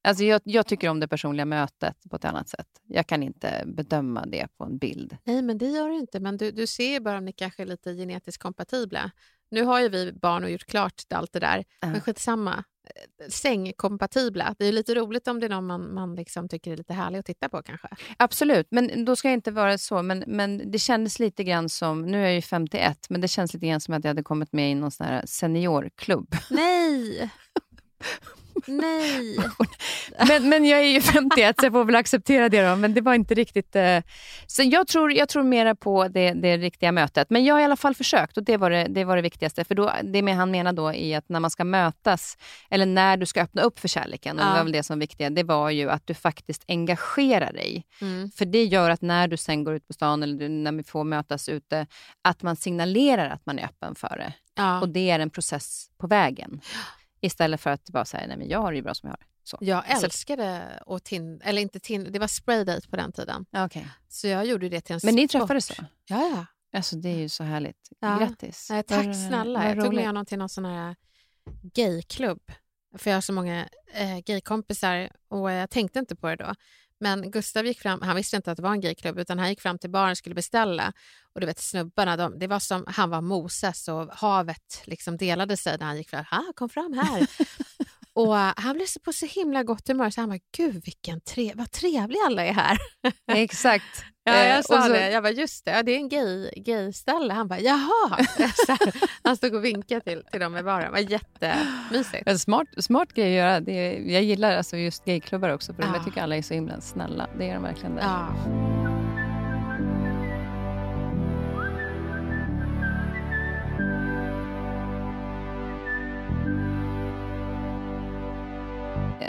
Alltså jag, jag tycker om det personliga mötet på ett annat sätt. Jag kan inte bedöma det på en bild. Nej, men det gör du inte. Men du, du ser bara om ni kanske är lite genetiskt kompatibla. Nu har ju vi barn och gjort klart allt det där, Ja. men skitsamma. Eh, Sängkompatibla. Det är lite roligt om det är någon man, man liksom tycker är lite härlig att titta på kanske. Absolut, men då ska jag inte vara så. Men, men det kändes lite grann som, nu är jag ju 51, men det känns lite grann som att jag hade kommit med i någon sån här seniorklubb. Nej! Nej! Men, men jag är ju 51 så jag får väl acceptera det då. Men det var inte riktigt... Eh... Så jag tror, jag tror mera på det, det riktiga mötet. Men jag har i alla fall försökt och det var det, det, var det viktigaste. För då, det med han menar då i att när man ska mötas, eller när du ska öppna upp för kärleken, och det Ja. var väl det som var viktiga, det var ju att du faktiskt engagerar dig. Mm. För det gör att när du sen går ut på stan eller när vi får mötas ute, att man signalerar att man är öppen för det. Ja. Och det är en process på vägen. Istället för att bara säga, nej men jag har det ju bra som jag har. Så. Jag älskade att tin eller inte tin det var spraydate på den tiden. Okej. Så jag gjorde det till en Men ni sport. träffades så? Ja, ja. Alltså det är ju så härligt. Ja. Grattis. Nej, tack Vad- snälla. vad Jag tog med honom till någon sån här gayklubb. För jag har så många eh, gaykompisar och jag tänkte inte på det då. Men Gustav gick fram, han visste inte att det var en gayklubb utan han gick fram till baren och skulle beställa. Och du vet snubbarna, de, det var som han var Moses och havet liksom delade sig när han gick fram. Ah, kom fram här. och eh, han blev så på så himla gott humör så han bara, gud vilken tre, vad trevliga alla är här. Exakt. Ja, Eh, jag sa så- det. Jag bara, just det, ja, det är en gay, gay-ställe. Han bara, jaha. Han stod och vinkade till, till dem i baren. Det var jättemysigt. En smart, smart grej att göra. Det är, jag gillar alltså just gayklubbar också, för Ja. jag tycker alla är så himla snälla. Det är de verkligen. Där. Ja.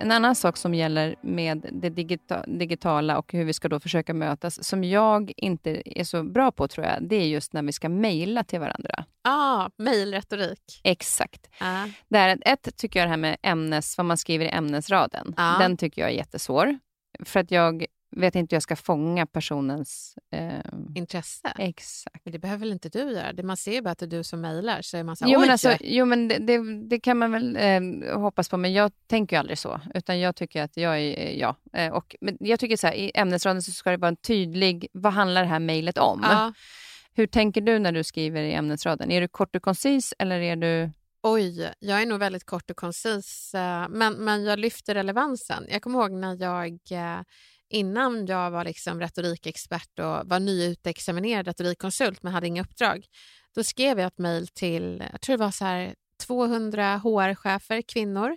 En annan sak som gäller med det digita- digitala och hur vi ska då försöka mötas, som jag inte är så bra på tror jag, det är just när vi ska mejla till varandra. Ah, mejlretorik. Exakt. Det här, ett tycker jag det här med ämnes, vad man skriver i ämnesraden, Ja. den tycker jag är jättesvår. För att jag vet inte hur jag ska fånga personens... Eh, Intresse. exakt. Men det behöver väl inte du göra? Det man ser ju bara att det är du som mejlar. Så är man så här, Jo men, alltså, jo, men det, det, det kan man väl eh, hoppas på, men jag tänker ju aldrig så. Utan jag tycker att jag är eh, jag. Eh, och, men jag tycker så här, i ämnesraden så ska det vara en tydlig, vad handlar det här mejlet om? ja. Hur tänker du när du skriver i ämnesraden? Är du kort och koncis eller är du... Oj, jag är nog väldigt kort och koncis, eh, men, men jag lyfter relevansen. Jag kommer ihåg när jag, eh, innan jag var liksom retorikexpert och var nyutexaminerad retorikkonsult men hade inga uppdrag, då skrev jag ett mejl till, jag tror det var så här 200 HR-chefer, kvinnor.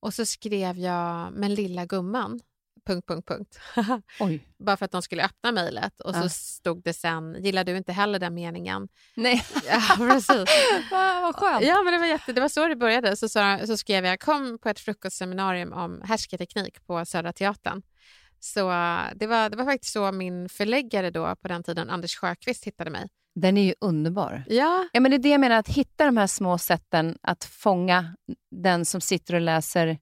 Och så skrev jag “men lilla gumman” punkt, punkt, punkt. Oj. Bara för att de skulle öppna mejlet. Och Ja. så stod det sen, gillar du inte heller den meningen? Nej, Ja, precis. vad, vad skönt. Ja, men det var, jätte, det var så det började. Så, sa, så skrev jag, kom på ett frukostseminarium om härskarteknik på Södra Teatern. Så eh, det var, det var faktiskt så min förläggare då på den tiden, Anders Sjöqvist, hittade mig. Den är ju underbar. Ja, Ja, men det är det jag menar, att hitta de här små sätten att fånga den som sitter och läser.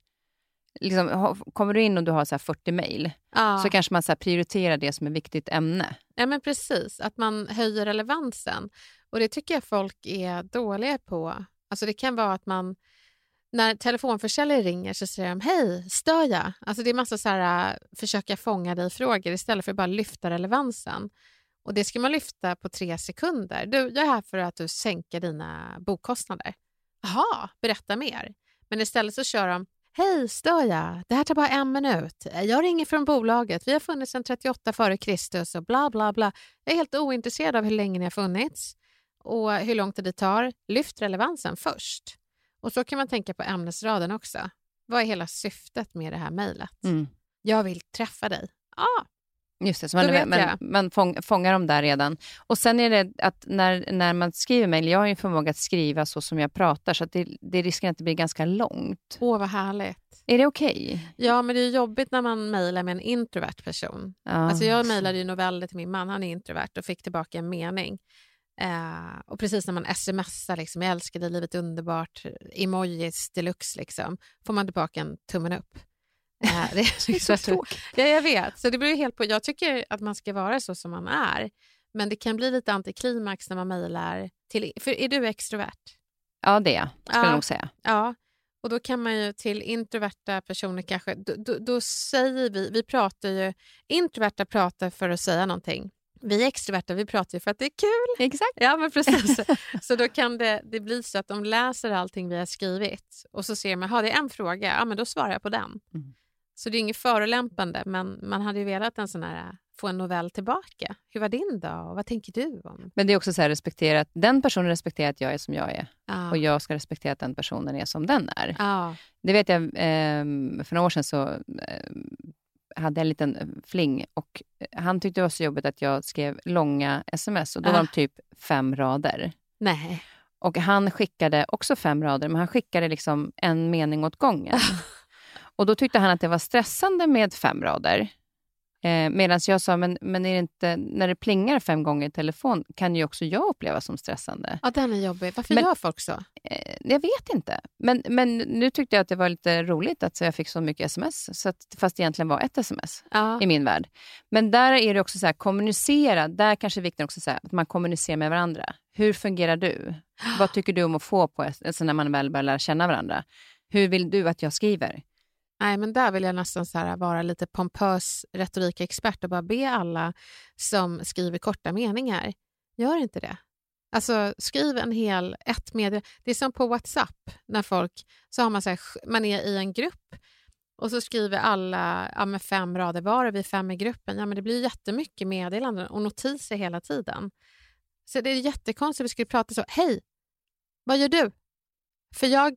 Liksom, kommer du in och du har så här 40 mejl, ja. så kanske man så prioriterar det som ett viktigt ämne. ja men precis. Att man höjer relevansen. Och det tycker jag folk är dåliga på. Alltså det kan vara att man när telefonförsäljare ringer så säger de hej, stör jag? Alltså det är massa så här, äh, försöka fånga dig-frågor istället för att bara lyfta relevansen. Och det ska man lyfta på tre sekunder. Du, jag är här för att du sänker dina bokkostnader. Jaha, berätta mer. Men istället så kör de Hej, stör jag? Det här tar bara en minut. Jag ringer från bolaget. Vi har funnits sedan 38 före Kristus och bla bla bla. Jag är helt ointresserad av hur länge ni har funnits och hur lång tid det tar. Lyft relevansen först. Och så kan man tänka på ämnesraden också. Vad är hela syftet med det här mejlet? Mm. Jag vill träffa dig. Ja, Just det, så man, man, man fång, fångar dem där redan. Och Sen är det att när, när man skriver mejl, jag har ju en förmåga att skriva så som jag pratar, så det, det riskerar att det blir ganska långt. åh vad härligt. Är det okej? Ja, men det är jobbigt när man mejlar med en introvert person. Ja. Alltså jag mejlade ju noveller till min man, han är introvert och fick tillbaka en mening. Eh, och precis när man smsar, liksom, jag älskar dig, livet är underbart, emojis deluxe, liksom, får man tillbaka en tummen upp. Eh, det är det är så tråkigt. Ja, jag vet. Så det beror helt på. Jag tycker att man ska vara så som man är. Men det kan bli lite antiklimax när man mejlar till... För är du extrovert? Ja, det är jag, skulle Ja. jag nog säga. Ja. Och då kan man ju till introverta personer kanske... Då, då, då säger vi... Vi pratar ju... Introverta pratar för att säga någonting. Vi extroverta vi pratar ju för att det är kul. Exakt. Ja, men precis. så då kan det, det bli så att de läser allting vi har skrivit och så ser man, ha det är en fråga, ja men då svarar jag på den. Mm. Så det är inget förolämpande, men man hade ju velat en sån här, få en novell tillbaka. Hur var din dag och vad tänker du om? Men det är också så här respekterat, den personen respekterar att jag är som jag är Ja. och jag ska respektera att den personen är som den är. Ja. Det vet jag, eh, för några år sedan så eh, hade en liten fling och han tyckte det var så jobbigt att jag skrev långa sms och då var Ah. de typ fem rader. Nej. Och han skickade också fem rader, men han skickade liksom en mening åt gången. och då tyckte han att det var stressande med fem rader. Eh, Medan jag sa, men, men är det inte, när det plingar fem gånger i telefon kan ju också jag uppleva som stressande. Ja, den är jobbig. Varför Men- gör folk så? Eh, jag vet inte. Men, men nu tyckte jag att det var lite roligt att jag fick så mycket sms, så att, fast det egentligen var ett sms Ja. i min värld. Men där är det också så här, kommunicera. Där kanske är vikten också så här, att man kommunicerar med varandra. Hur fungerar du? Vad tycker du om att få på alltså när man väl börjar lära känna varandra? Hur vill du att jag skriver? Nej, men där vill jag nästan så här vara lite pompös retorikexpert och bara be alla som skriver korta meningar, gör inte det. Alltså skriv en hel, ett meddelande. Det är som på WhatsApp när folk, så har man så här, man är i en grupp och så skriver alla ja, med fem rader var och vi är fem i gruppen. Ja, men det blir jättemycket meddelanden och notiser hela tiden. Så det är jättekonstigt att vi skulle prata så. Hej, vad gör du? För jag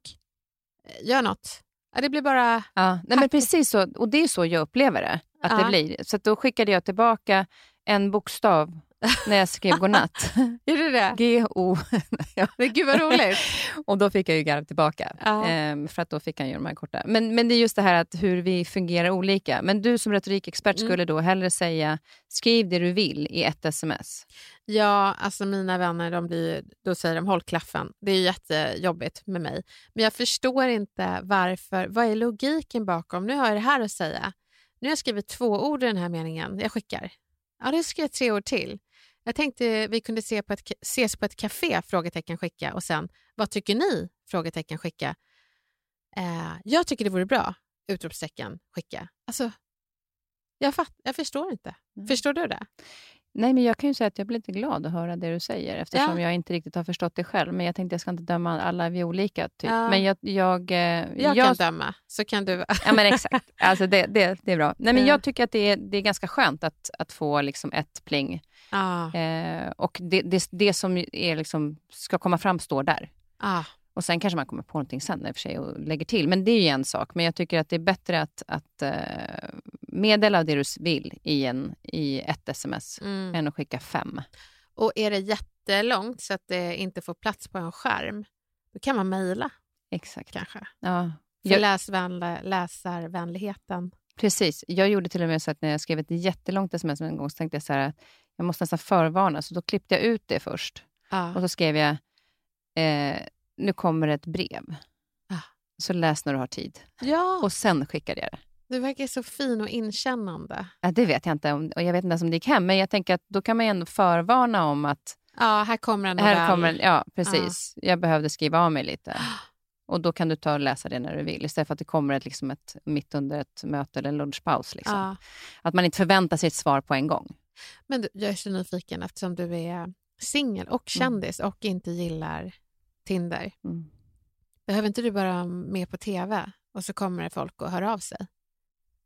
eh, gör något. Ja, det blir bara... Ja, nej, men precis så. Och det är så jag upplever det. Att Ja. det blir. Så då skickade jag tillbaka en bokstav när jag skrev godnatt. Är det det? G-O. ja. Men gud vad roligt. Och då fick jag ju garv tillbaka. Ehm, för att då fick han ju de här korta. Men, men det är just det här att hur vi fungerar olika. Men du som retorikexpert Mm. skulle då hellre säga skriv det du vill i ett sms. Ja, alltså mina vänner, de blir, då säger de håll klaffen. Det är jättejobbigt med mig. Men jag förstår inte varför. Vad är logiken bakom? Nu har jag det här att säga. Nu har jag skrivit två ord i den här meningen. Jag skickar. Ja, det ska jag tre ord till. Jag tänkte vi kunde se på ett, ses på ett café, frågetecken skicka. Och sen, vad tycker ni? Frågetecken skicka. Eh, jag tycker det vore bra. Utropstecken skicka. Alltså, jag, fatt, jag förstår inte. Mm. Förstår du det? Nej, men jag kan ju säga att jag blir lite glad att höra det du säger eftersom Ja. jag inte riktigt har förstått det själv. Men jag tänkte jag ska inte döma alla vi är olika. Typ. Ja. Men jag... Jag, eh, Jag, kan döma, så kan du... Ja, men exakt. Alltså det, det, det är bra. Nej, men Ja. jag tycker att det är, det är ganska skönt att, att få liksom ett pling. ah, Eh, och det, det, det som är liksom, ska komma fram står där. ah. Och sen kanske man kommer på någonting sen i och för sig och lägger till. Men det är ju en sak. Men jag tycker att det är bättre att, att uh, meddela det du vill i, en, i ett sms mm. än att skicka fem. Och är det jättelångt så att det inte får plats på en skärm, då kan man mejla. Exakt. Kanske. Ja. För jag... läsarvänligheten. Precis. Jag gjorde till och med så att när jag skrev ett jättelångt sms en gång så tänkte jag så här, jag måste nästan förvarna, så då klippte jag ut det först. Ja. Och så skrev jag, eh, nu kommer ett brev. Ja. Så läs när du har tid. Ja. Och sen skickade jag det. Du verkar så fin och inkännande. Ja, det vet jag inte. Och jag vet inte ens om det gick hem, men jag tänker att då kan man ändå förvarna om att Ja, här kommer en. Här kommer en, ja, precis. Ja. Jag behövde skriva av mig lite. Och då kan du ta och läsa det när du vill, istället för att det kommer ett, liksom ett, mitt under ett möte eller en lunchpaus. Liksom. Ja. Att man inte förväntar sig ett svar på en gång. Men du, jag är så nyfiken eftersom du är singel och mm. kändis mm. och inte gillar Tinder. Mm. Behöver inte du bara med på TV och så kommer det folk och hör av sig?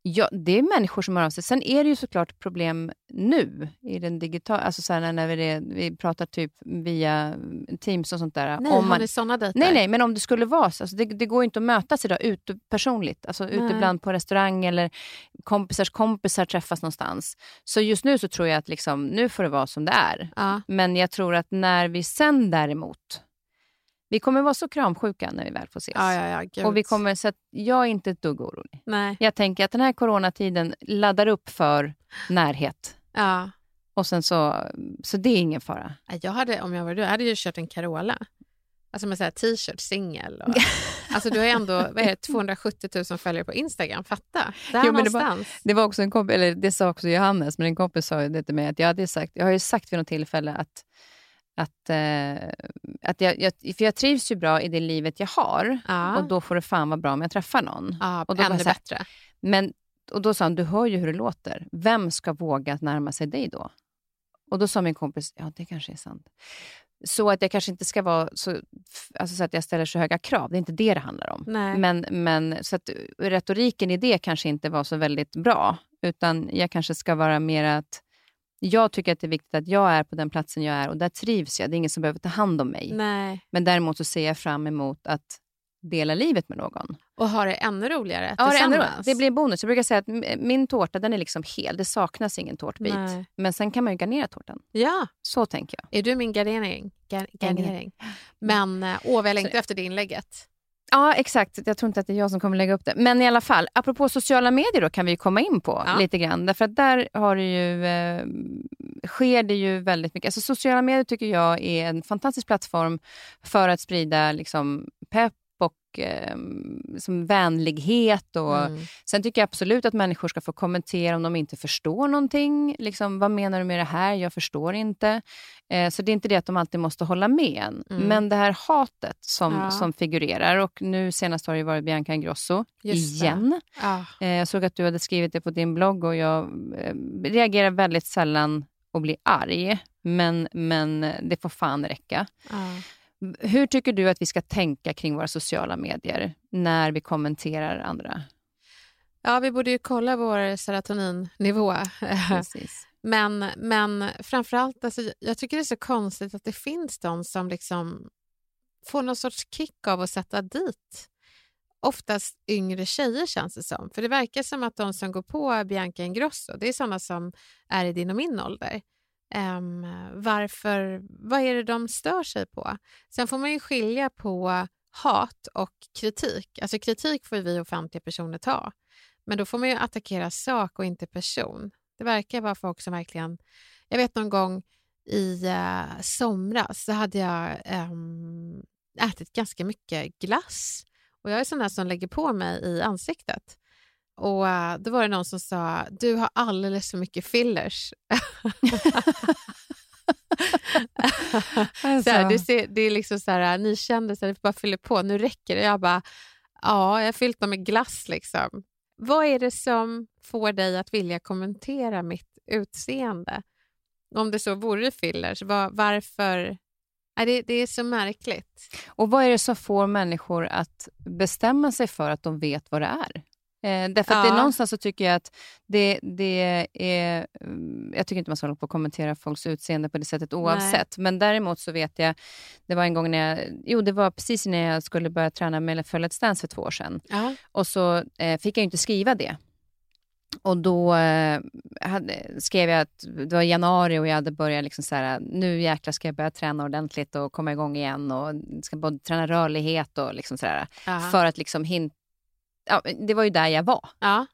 Ja, det är människor som hör av sig. Sen är det ju såklart problem nu i den digitala... Alltså så när vi, vi pratar typ via Teams och sånt där. Nej, om man, har ni såna dejter? Nej, nej, men om det skulle vara så. Alltså det, det går inte att mötas idag ute personligt. Alltså nej. ute ibland på restaurang eller kompisars kompisar träffas någonstans. Så just nu så tror jag att liksom, nu får det vara som det är. Ja. Men jag tror att när vi sen däremot vi kommer vara så kramsjuka när vi väl får ses. Ja, ja, ja, och vi kommer, så jag är inte ett dugg orolig. Nej. Jag tänker att den här coronatiden laddar upp för närhet. Ja. Och sen så, så det är ingen fara. Jag hade, om jag var du, jag hade ju kört en Carola. Alltså med t-shirt, singel. alltså du har ju ändå vad är det, 270 000 följare på Instagram. Fatta! Där jo, någonstans. Det var, det var också en kompis, eller det sa också Johannes, men en kompis sa det till mig att jag hade sagt, jag har ju sagt vid något tillfälle att att, eh, att jag, jag, för jag trivs ju bra i det livet jag har ja. och då får det fan vara bra om jag träffar någon. Ja, och då ännu bättre. Men, och då sa han, du hör ju hur det låter. Vem ska våga närma sig dig då? Och då sa min kompis, ja det kanske är sant. Så att jag kanske inte ska vara så, alltså så att jag ställer så höga krav. Det är inte det det handlar om. Nej. Men, men så att retoriken i det kanske inte var så väldigt bra. Utan jag kanske ska vara mer att jag tycker att det är viktigt att jag är på den platsen jag är och där trivs jag. Det är ingen som behöver ta hand om mig. Nej. Men däremot så ser jag fram emot att dela livet med någon. Och ha det ännu roligare ja, tillsammans. Det, ännu, det blir bonus. Jag brukar säga att min tårta den är liksom hel. Det saknas ingen tårtbit. Nej. Men sen kan man ju garnera tårtan. Ja. Så tänker jag. Är du min garnering? Gar garnering. Men eh, åh, vad jag längtar efter det inlägget. Ja, exakt. Jag tror inte att det är jag som kommer lägga upp det. Men i alla fall, apropå sociala medier då kan vi komma in på ja. lite grann. Därför att där har det ju, eh, sker det ju väldigt mycket. Alltså sociala medier tycker jag är en fantastisk plattform för att sprida liksom, pepp och eh, som vänlighet. Och, mm. Sen tycker jag absolut att människor ska få kommentera om de inte förstår någonting. Liksom, vad menar du med det här? Jag förstår inte. Eh, så det är inte det att de alltid måste hålla med en. Mm. Men det här hatet som, ja. som figurerar och nu senast har det varit Bianca Ingrosso Just igen. Ja. Eh, jag såg att du hade skrivit det på din blogg och jag eh, reagerar väldigt sällan och blir arg. Men, men det får fan räcka. Ja. Hur tycker du att vi ska tänka kring våra sociala medier när vi kommenterar andra? Ja, vi borde ju kolla vår serotoninnivå. men, men framförallt, alltså, jag tycker det är så konstigt att det finns de som liksom får någon sorts kick av att sätta dit oftast yngre tjejer känns det som. För det verkar som att de som går på Bianca Ingrosso, det är sådana som är i din och min ålder. Um, varför, vad är det de stör sig på? Sen får man ju skilja på hat och kritik. Alltså kritik får vi offentliga personer ta. Men då får man ju attackera sak och inte person. Det verkar vara folk som verkligen... Jag vet någon gång i uh, somras så hade jag um, ätit ganska mycket glass. Och Jag är sån där som lägger på mig i ansiktet. Och uh, Då var det någon som sa, du har alldeles för mycket fillers. alltså. så här, det, ser, det är liksom så här, ni kändisar bara fyller på, nu räcker det. Jag bara, ja, jag har fyllt dem med glass. Liksom. Vad är det som får dig att vilja kommentera mitt utseende? Om det så vore fillers, var, varför? Nej, det, det är så märkligt. Och vad är det som får människor att bestämma sig för att de vet vad det är? Eh, därför att det, någonstans så tycker jag att det, det är... mm, Jag tycker inte man ska hålla på och kommentera folks utseende på det sättet oavsett. Men däremot så vet jag, det var en gång när jag... Jo, det var precis när jag skulle börja träna med för Let's Dance för två år sedan. Ja. Och så eh, fick jag inte skriva det. Och då eh, hade, skrev jag att det var januari och jag hade börjat liksom så här, nu jäklar ska jag börja träna ordentligt och komma igång igen och ska både träna rörlighet och liksom så här, för att liksom hin- ja, det var ju där jag var. Ja.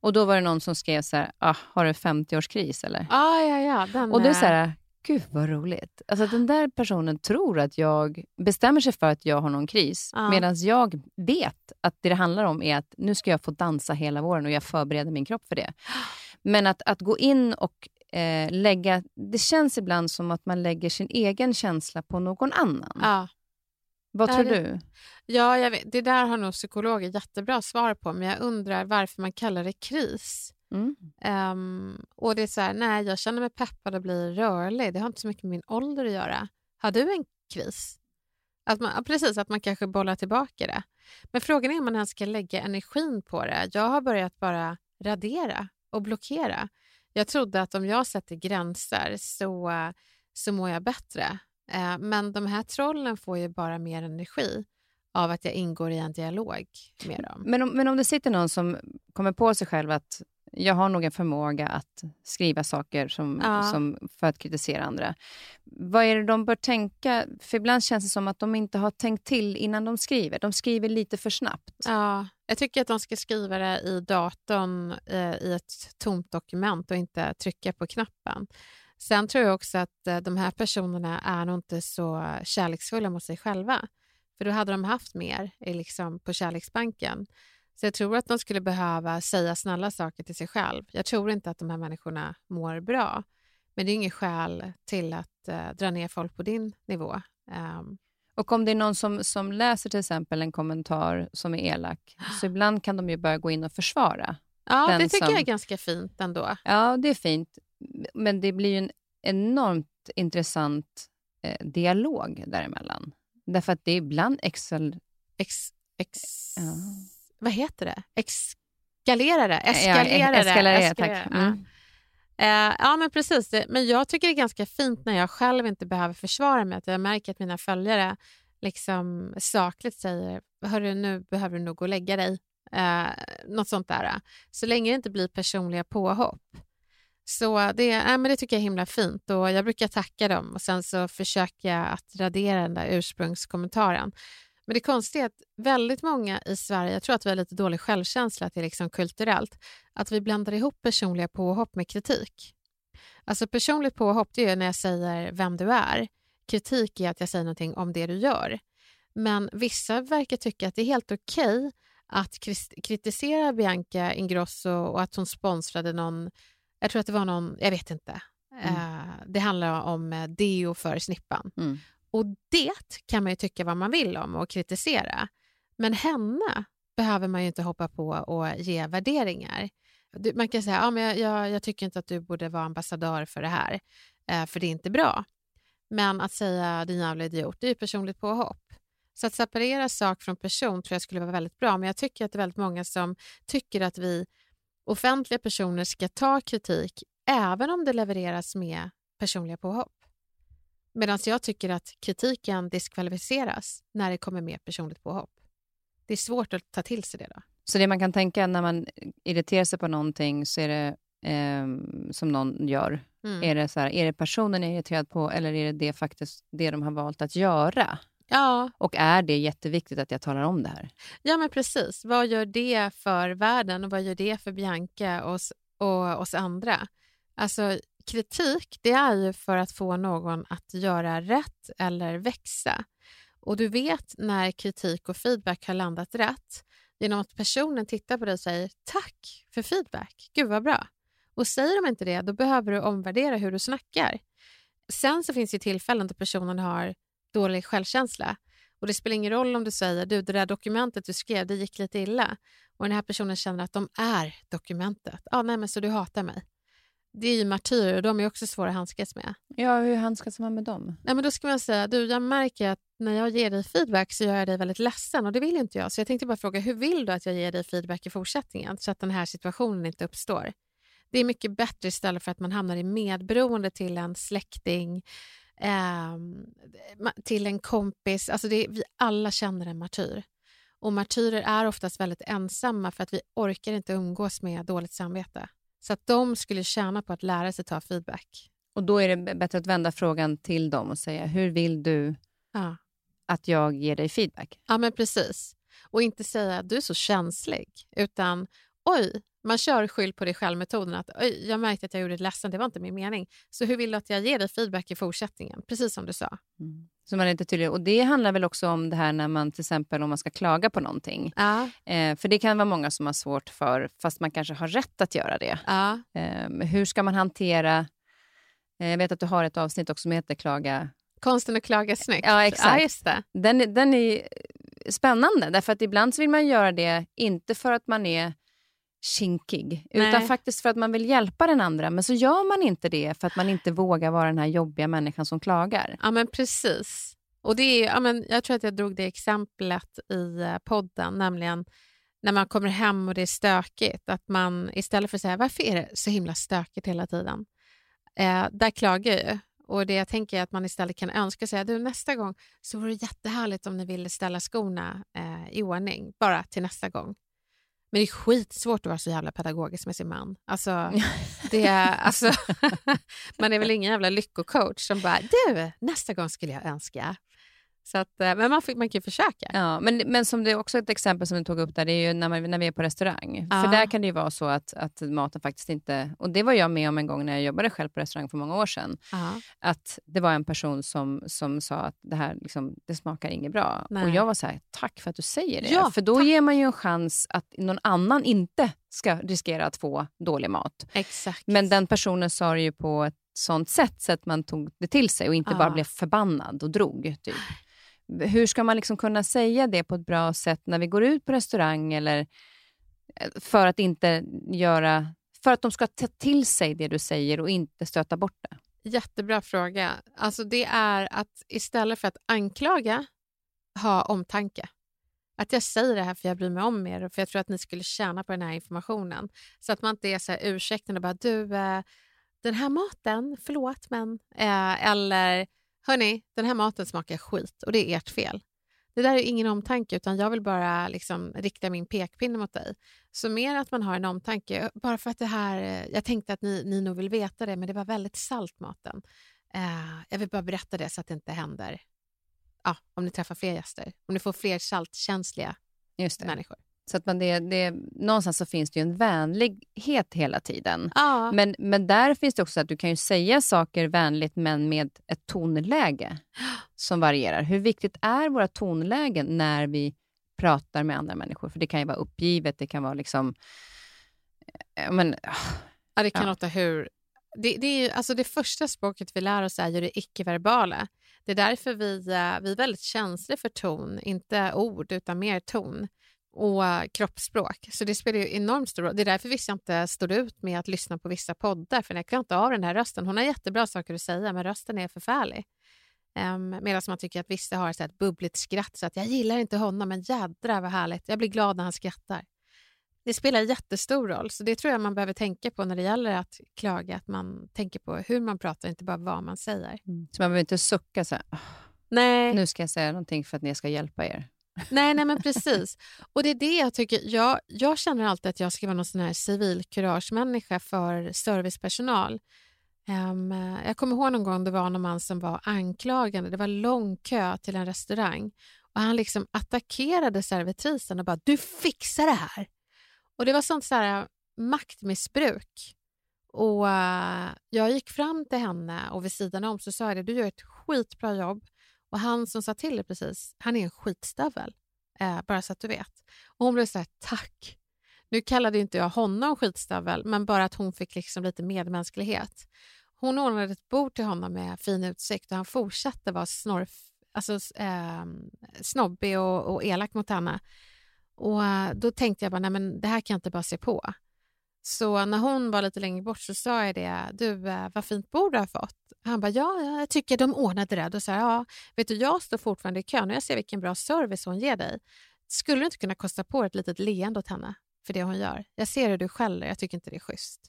Och då var det någon som skrev så här, ah, har du 50-årskris eller? Ah, ja, ja. Den, Och det är så här, gud vad roligt. Alltså den där personen tror att jag bestämmer sig för att jag har någon kris. Ja. Medan jag vet att det det handlar om är att nu ska jag få dansa hela våren och jag förbereder min kropp för det. Men att, att gå in och eh, lägga... Det känns ibland som att man lägger sin egen känsla på någon annan. Ja. Vad tror det- du? Ja, jag vet, det där har nog psykologer jättebra svar på, men jag undrar varför man kallar det kris. Mm. Ehm, och det är så här, nej, jag känner mig peppad att bli rörlig. Det har inte så mycket med min ålder att göra. Har du en kris? Att man, precis, att man kanske bollar tillbaka det. Men frågan är om man ens ska lägga energin på det. Jag har börjat bara radera och blockera. Jag trodde att om jag sätter gränser så, så mår jag bättre. Eh, men de här trollen får ju bara mer energi av att jag ingår i en dialog med dem. Men, om, men om det sitter någon som kommer på sig själv att jag har nog en förmåga att skriva saker som, Ja. som för att kritisera andra. Vad är det de bör tänka? För ibland känns det som att de inte har tänkt till innan de skriver. De skriver lite för snabbt. Ja, jag tycker att de ska skriva det i datorn eh, i ett tomt dokument och inte trycka på knappen. Sen tror jag också att eh, de här personerna är nog inte så kärleksfulla mot sig själva. För då hade de haft mer liksom, på kärleksbanken. Så jag tror att de skulle behöva säga snälla saker till sig själv. Jag tror inte att de här människorna mår bra. Men det är inget skäl till att eh, dra ner folk på din nivå. Ehm, Och om det är någon som, som läser till exempel en kommentar som är elak, så ibland kan de ju börja gå in och försvara. ja, det tycker som- jag är ganska fint ändå. Ja, det är fint. Men det blir ju en enormt intressant eh, dialog däremellan. Därför att det är ibland excel... Ex, ex, Ja. Vad heter det? Exkalerare? Eskalerare? Ja, eskalerare, tack. Eskalerare, Mm. Ja. Eh, ja, men precis. Det. Men jag tycker det är ganska fint när jag själv inte behöver försvara mig. Att jag märker att mina följare liksom sakligt säger Hörru, nu behöver du nog gå och lägga dig. Eh, något sånt där. Så länge det inte blir personliga påhopp. Så det, äh, men det tycker jag är himla fint och jag brukar tacka dem och sen så försöker jag att radera den där ursprungskommentaren. Men det konstiga är att väldigt många i Sverige, jag tror att vi har lite dålig självkänsla, att det är liksom kulturellt, att vi blandar ihop personliga påhopp med kritik. Alltså personligt påhopp det är när jag säger vem du är. Kritik är att jag säger någonting om det du gör. Men vissa verkar tycka att det är helt okej att kritisera Bianca Ingrosso och att hon sponsrade någon, jag tror att det var någon, jag vet inte. Eh, det handlar om eh, deo för snippan. Mm. Och det kan man ju tycka vad man vill om och kritisera. Men henne behöver man ju inte hoppa på och ge värderingar. Du, man kan säga ja, men jag, jag, jag tycker inte att du borde vara ambassadör för det här, eh, för det är inte bra. Men att säga din jävla idiot, det är ju personligt påhopp. Så att separera sak från person tror jag skulle vara väldigt bra. Men jag tycker att det är väldigt många som tycker att vi offentliga personer ska ta kritik även om det levereras med personliga påhopp. Medan jag tycker att kritiken diskvalificeras när det kommer med personligt påhopp. Det är svårt att ta till sig det då. Så det man kan tänka när man irriterar sig på någonting så är det ehm, som någon gör. Mm. Är, det så här, är det personen jag är irriterad på eller är det det, faktiskt, det de har valt att göra? Ja, Och är det jätteviktigt att jag talar om det här? ja, men precis. Vad gör det för världen och vad gör det för Bianca och oss, och oss andra? Alltså, kritik det är ju för att få någon att göra rätt eller växa. Och du vet när kritik och feedback har landat rätt genom att personen tittar på dig och säger tack för feedback, gud vad bra. Och säger de inte det, då behöver du omvärdera hur du snackar. Sen så finns det tillfällen då personen har dålig självkänsla. Och Det spelar ingen roll om du säger du det där dokumentet du skrev, det gick lite illa. Och den här personen känner att de är dokumentet. Ja, nej, men så du hatar mig. Det är ju martyrer och de är också svåra att handskas med. Ja, hur handskas man med dem? Nej, men då ska man säga, du, jag märker att när jag ger dig feedback så gör jag dig väldigt ledsen och det vill inte jag. Så jag tänkte bara fråga, hur vill du att jag ger dig feedback i fortsättningen så att den här situationen inte uppstår? Det är mycket bättre istället för att man hamnar i medberoende till en släkting, eh, till en kompis. Alltså det, vi alla känner en martyr. Och martyrer är oftast väldigt ensamma för att vi orkar inte umgås med dåligt samvete. Så att de skulle tjäna på att lära sig ta feedback. Och då är det bättre att vända frågan till dem och säga, hur vill du ja. att jag ger dig feedback? Ja, men precis. Och inte säga att du är så känslig, utan oj, man kör skyll på dig själv-metoden. Att oj, jag märkte att jag gjorde dig ledsen, det var inte min mening. Så hur vill du att jag ger dig feedback i fortsättningen? Precis som du sa. Mm. Så man är inte tydlig. Och Det handlar väl också om det här när man till exempel om man ska klaga på någonting. Ja. Eh, för det kan vara många som har svårt för, fast man kanske har rätt att göra det. Ja. Eh, hur ska man hantera... Eh, jag vet att du har ett avsnitt också som heter Klaga... Konsten att klaga snyggt. Ja, exakt. Ja, det. Den, den är spännande, därför att ibland vill man göra det inte för att man är kinkig, utan Nej. faktiskt för att man vill hjälpa den andra. Men så gör man inte det för att man inte vågar vara den här jobbiga människan som klagar. Ja, men precis. Och det är, ja, men jag tror att jag drog det exemplet i eh, podden, nämligen när man kommer hem och det är stökigt, att man istället för att säga varför är det så himla stökigt hela tiden? Eh, där klagar jag ju. Och det jag tänker är att man istället kan önska sig du nästa gång så vore det jättehärligt om ni ville ställa skorna eh, i ordning, bara till nästa gång. Men det är skitsvårt att vara så jävla pedagogisk med sin man. Alltså, det är, alltså, man är väl ingen jävla lyckocoach som bara du, nästa gång skulle jag önska. Så att, eh, men man, man kan ju försöka. Ja, men, men som det är också ett exempel som du tog upp där, det är ju när, man, när vi är på restaurang. Ja. För där kan det ju vara så att, att maten faktiskt inte... Och det var jag med om en gång när jag jobbade själv på restaurang för många år sedan. Ja. Att det var en person som, som sa att det här liksom, det smakar inget bra. Nej. Och jag var så här, tack för att du säger det. Ja, för då tack. ger man ju en chans att någon annan inte ska riskera att få dålig mat. Exakt. Men den personen sa det ju på ett sånt sätt så att man tog det till sig och inte bara blev förbannad och drog. Typ. Hur ska man liksom kunna säga det på ett bra sätt när vi går ut på restaurang eller eh, för att inte göra för att de ska ta till sig det du säger och inte stöta bort det? Jättebra fråga. Alltså det är att istället för att anklaga, ha omtanke. Att jag säger det här för jag bryr mig om er och för jag tror att ni skulle tjäna på den här informationen. Så att man inte är så ursäktande och bara du, eh, den här maten, förlåt men, eh, eller hörni, den här maten smakar skit och det är ert fel. Det där är ingen omtanke utan jag vill bara liksom rikta min pekpinne mot dig. Så mer att man har en omtanke, bara för att det här, eh, jag tänkte att ni, ni nog vill veta det men det var väldigt salt maten. Eh, jag vill bara berätta det så att det inte händer ja, om ni träffar fler gäster. Om ni får fler saltkänsliga människor. Så att man det, det, någonstans så finns det ju en vänlighet hela tiden. Ja, Men, men där finns det också att du kan ju säga saker vänligt men med ett tonläge som varierar. Hur viktigt är våra tonlägen när vi pratar med andra människor? För det kan ju vara uppgivet, det kan vara liksom... eh, Men, ja, det kan ja. låta hur... Det, det, är ju, alltså det första språket vi lär oss är ju det icke-verbala. Det är därför vi, eh, vi är väldigt känsliga för ton, inte ord utan mer ton och eh, kroppsspråk. Så det spelar ju enormt stor roll. Det är därför vissa inte står ut med att lyssna på vissa poddar, för jag klarar inte av den här rösten. Hon har jättebra saker att säga, men rösten är förfärlig. Um, Medan man tycker att vissa har så ett bubbligt skratt, så att jag gillar inte honom, men jädra vad härligt. Jag blir glad när han skrattar. Det spelar jättestor roll, så det tror jag man behöver tänka på när det gäller att klaga, att man tänker på hur man pratar, inte bara vad man säger. så man behöver inte sucka så här, "Ah, Nej. nu ska jag säga någonting för att ni ska hjälpa er. Nej, nej men precis. Och det är det jag tycker. Jag, jag känner alltid att jag ska vara någon sån här civilkuragemänniska för servicepersonal. Um, jag kommer ihåg någon gång det var någon man som var anklagande. Det var lång kö till en restaurang och han liksom attackerade servitrisen och bara du fixar det här. Och det var sånt så här äh, maktmissbruk. Och uh, jag gick fram till henne och vid sidan om så sa jag det, du gör ett skitbra jobb. Och han som sa till det precis, han är en skitstövel. Eh, bara så att du vet. Och hon blev så här, tack. Nu kallade inte jag honom skitstövel, men bara att hon fick liksom lite medmänsklighet. Hon ordnade ett bord till honom med fin utsikt och han fortsatte vara snorf, alltså, eh, snobbig och, och elak mot henne. Och eh, Då tänkte jag bara, nej men det här kan jag inte bara se på. Så när hon var lite längre bort så sa jag det, du eh, vad fint bord du har fått. Han bara, ja, jag tycker de ordnade det. Då sa jag, ja, vet du, jag står fortfarande i kön och jag ser vilken bra service hon ger dig. Skulle du inte kunna kosta på ett litet leende åt henne för det hon gör? Jag ser hur du skäller, jag tycker inte det är schysst.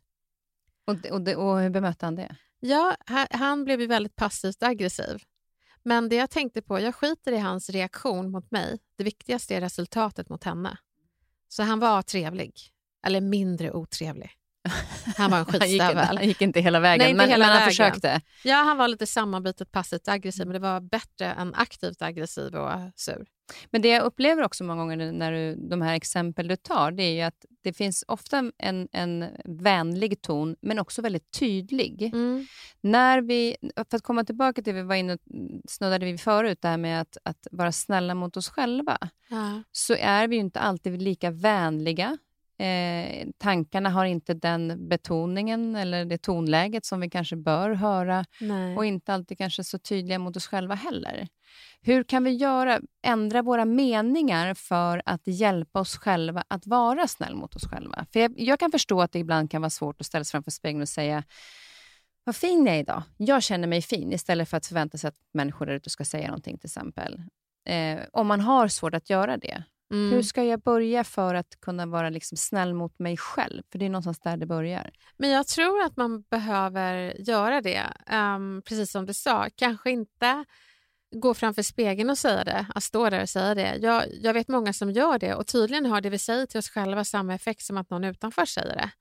Och, och, och hur bemötte han det? Ja, han blev ju väldigt passivt aggressiv. Men det jag tänkte på, jag skiter i hans reaktion mot mig. Det viktigaste är resultatet mot henne. Så han var trevlig, eller mindre otrevlig. Han var en skitstövel. han, han gick inte hela vägen, Nej, inte men, hela men han vägen. försökte. Ja, han var lite sammanbitet passivt aggressiv, men det var bättre än aktivt aggressiv och sur. Men det jag upplever också många gånger när du, de här exempel du tar, det är att det finns ofta en, en vänlig ton, men också väldigt tydlig. Mm. När vi, för att komma tillbaka till det vi var inne och snuddade vid förut, det här med att, att vara snälla mot oss själva, Ja. så är vi ju inte alltid lika vänliga. Eh, tankarna har inte den betoningen eller det tonläget som vi kanske bör höra Nej. och inte alltid kanske så tydliga mot oss själva heller. Hur kan vi göra, ändra våra meningar för att hjälpa oss själva att vara snäll mot oss själva? För jag, jag kan förstå att det ibland kan vara svårt att ställa sig framför spegeln och säga vad fin jag är idag. Jag känner mig fin istället för att förvänta sig att människor där ute ska säga någonting till exempel. Eh, om man har svårt att göra det, Mm. hur ska jag börja för att kunna vara liksom snäll mot mig själv? För det är någonstans där det börjar. Men jag tror att man behöver göra det, Ehm, precis som du sa. Kanske inte gå framför spegeln och säga det, att stå där och säga det. Jag, jag vet många som gör det och tydligen har det vi säger till oss själva samma effekt som att någon utanför säger det.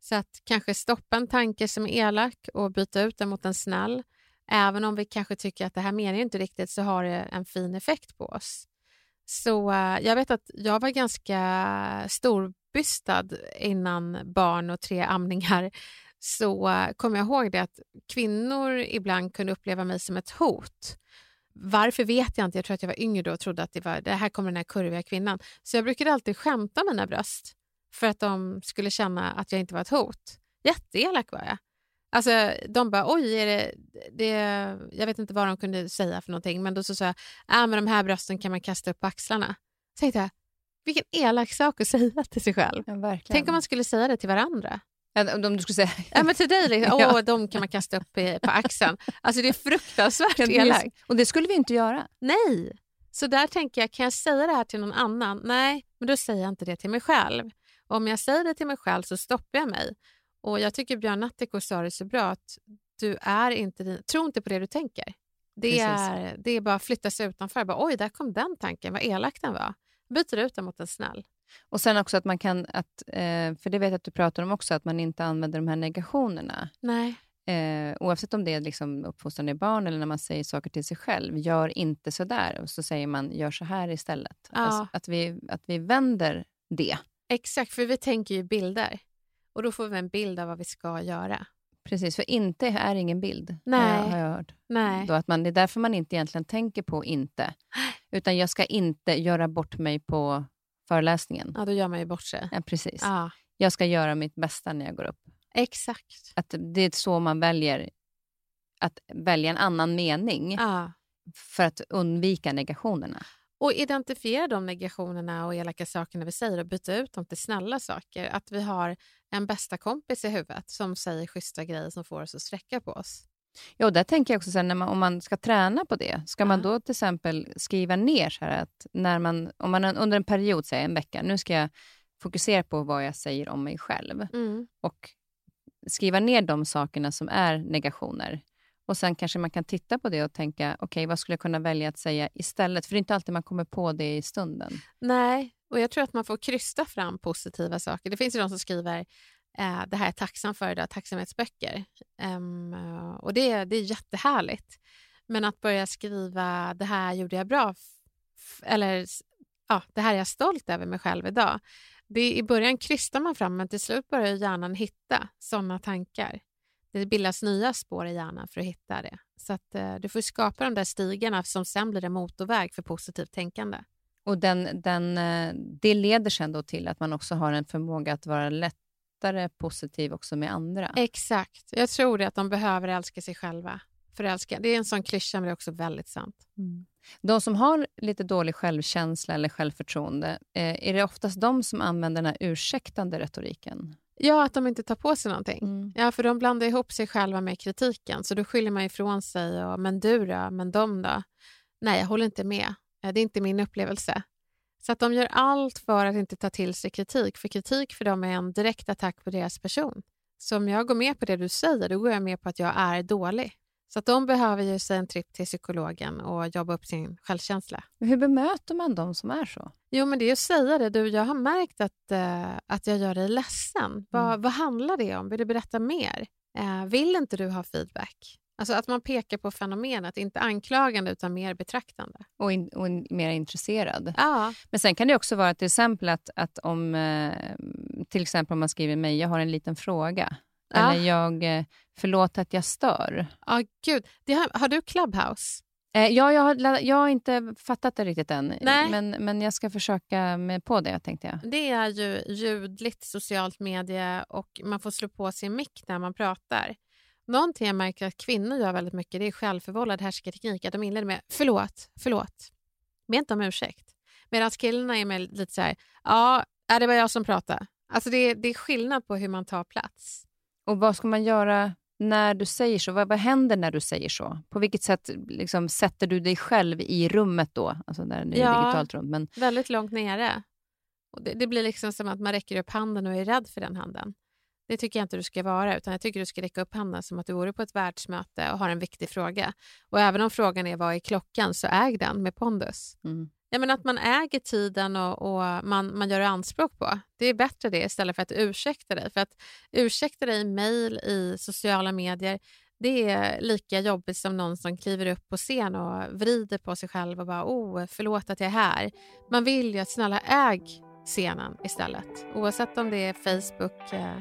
Så att kanske stoppa en tanke som är elak och byta ut den mot en snäll. Även om vi kanske tycker att det här menar jag inte riktigt så har det en fin effekt på oss. Så eh, jag vet att jag var ganska storbystad innan barn och tre amningar. Så eh, kommer jag ihåg det att kvinnor ibland kunde uppleva mig som ett hot. Varför vet jag inte. Jag tror att jag var yngre då och trodde att det, var, det här kommer den här kurviga kvinnan. Så jag brukade alltid skämta om mina bröst för att de skulle känna att jag inte var ett hot. Jätteelak var jag. Alltså, de bara, oj, är det, det, jag vet inte vad de kunde säga för någonting, men då så sa jag, äh, men de här brösten kan man kasta upp på axlarna. Så tänkte jag, vilken elak sak att säga till sig själv. Ja. Tänk om man skulle säga det till varandra. Ja, om du skulle säga... Ja, men till dig, liksom. åh, Ja. de kan man kasta upp på, på axeln. Alltså det är fruktansvärt Ja, elakt. Och det skulle vi inte göra. Nej. Så där tänker jag, kan jag säga det här till någon annan? Nej, men då säger jag inte det till mig själv. Och om jag säger det till mig själv så stoppar jag mig. Och jag tycker Björn Natthiko sa det så bra att du är inte din, tro inte på det du tänker. Det Precis. är, det är bara att flytta sig utanför. Bara, Oj, där kom den tanken, vad elak den var. Byter ut den mot en snäll. Och sen också att man kan, att, eh, för det vet jag att du pratar om också, att man inte använder de här negationerna. Nej. Eh, oavsett om det är liksom uppfostran i barn eller när man säger saker till sig själv. Gör inte så där. Och så säger man, gör så här istället. Ja. Alltså, att, vi, att vi vänder det. Exakt, för vi tänker ju bilder. Och då får vi en bild av vad vi ska göra. Precis, för inte är ingen bild. Nej. Har jag, hört. Nej. Då att man, det är därför man inte egentligen tänker på inte. Utan jag ska inte göra bort mig på föreläsningen. Ja, då gör man ju bort sig. Ja, precis. Ja, Jag ska göra mitt bästa när jag går upp. exakt. Att det är så man väljer att välja en annan mening Ja. för att undvika negationerna. Och identifiera de negationerna och elaka sakerna vi säger och byta ut dem till snälla saker. Att vi har en bästa kompis i huvudet som säger schyssta grejer som får oss att sträcka på oss. Ja, och där tänker jag också sen när man, om man ska träna på det, ska man Ja. då till exempel skriva ner så här att när man, om man under en period, säger en vecka, nu ska jag fokusera på vad jag säger om mig själv Mm. och skriva ner de sakerna som är negationer. Och sen kanske man kan titta på det och tänka, okej, vad skulle jag kunna välja att säga istället? För det är inte alltid man kommer på det i stunden. Nej, och jag tror att man får krysta fram positiva saker. Det finns ju de som skriver eh, det här är jag tacksam för idag, tacksamhetsböcker. Um, och det, det är jättehärligt. Men att börja skriva det här gjorde jag bra, eller ja, det här är jag stolt över mig själv idag. Det, I början krystar man fram men till slut börjar hjärnan hitta sådana tankar. Det bildas nya spår i hjärnan för att hitta det. Så att, eh, du får skapa de där stigarna som sen blir en motorväg för positivt tänkande. Och den, den, eh, det leder sen då till att man också har en förmåga att vara lättare positiv också med andra. Exakt. Jag tror det att de behöver älska sig själva. Förälska. Det är en sån klyscha men det är också väldigt sant. De som har lite dålig självkänsla eller självförtroende, eh, är det oftast de som använder den här ursäktande retoriken? Ja, att de inte tar på sig någonting. Mm. Ja, för de blandar ihop sig själva med kritiken, så då skyller man ifrån sig. Och, men du då? Men de då? Nej, jag håller inte med. Det är inte min upplevelse. Så att de gör allt för att inte ta till sig kritik, för kritik för dem är en direkt attack på deras person. Så om jag går med på det du säger, då går jag med på att jag är dålig. Så de behöver ju sig en tripp till psykologen och jobba upp sin självkänsla. Hur bemöter man de som är så? Jo, men det är att säga det. Du, jag har märkt att, eh, att jag gör dig ledsen. Vad, Mm. vad handlar det om? Vill du berätta mer? Eh, vill inte du ha feedback? Alltså att man pekar på fenomenet, inte anklagande utan mer betraktande. Och, in, och in, mer intresserad. Ja, Men sen kan det också vara till exempel att, att om, eh, till exempel om man skriver mig, jag har en liten fråga. Ja. Eller jag, eh, förlåt att jag stör. ja gud. Har, har du Clubhouse? Eh, ja, jag, har, jag har inte fattat det riktigt än, Nej. Men, men jag ska försöka med på det tänkte jag. Det är ju ljudligt socialt medie och man får slå på sin mick när man pratar. Någonting jag märker att kvinnor gör väldigt mycket det är självförvållad härskarteknik. Att de inleder med förlåt, förlåt. Be inte om ursäkt. Medan killarna är med lite så här, ja, ja, det var jag som pratade. Alltså det, är- det är skillnad på hur man tar plats. Och vad ska man göra när du säger så? Vad, vad händer när du säger så? På vilket sätt liksom, sätter du dig själv i rummet då? Alltså där det är Ja. digitalt rum. Men, Väldigt långt nere. Och det, det blir liksom som att man räcker upp handen och är rädd för den handen. Det tycker jag inte du ska vara, utan jag tycker du ska räcka upp handen som att du vore på ett världsmöte och har en viktig fråga. Och även om frågan är vad är klockan, så äg den med pondus. mm. Ja, men att man äger tiden och, och man, man gör anspråk på. Det är bättre det istället för att ursäkta dig. För att ursäkta dig i mejl, i sociala medier, det är lika jobbigt som någon som kliver upp på scen och vrider på sig själv och bara oh, förlåt att jag är här. Man vill ju att snälla äg scenen istället. Oavsett om det är Facebook, eh,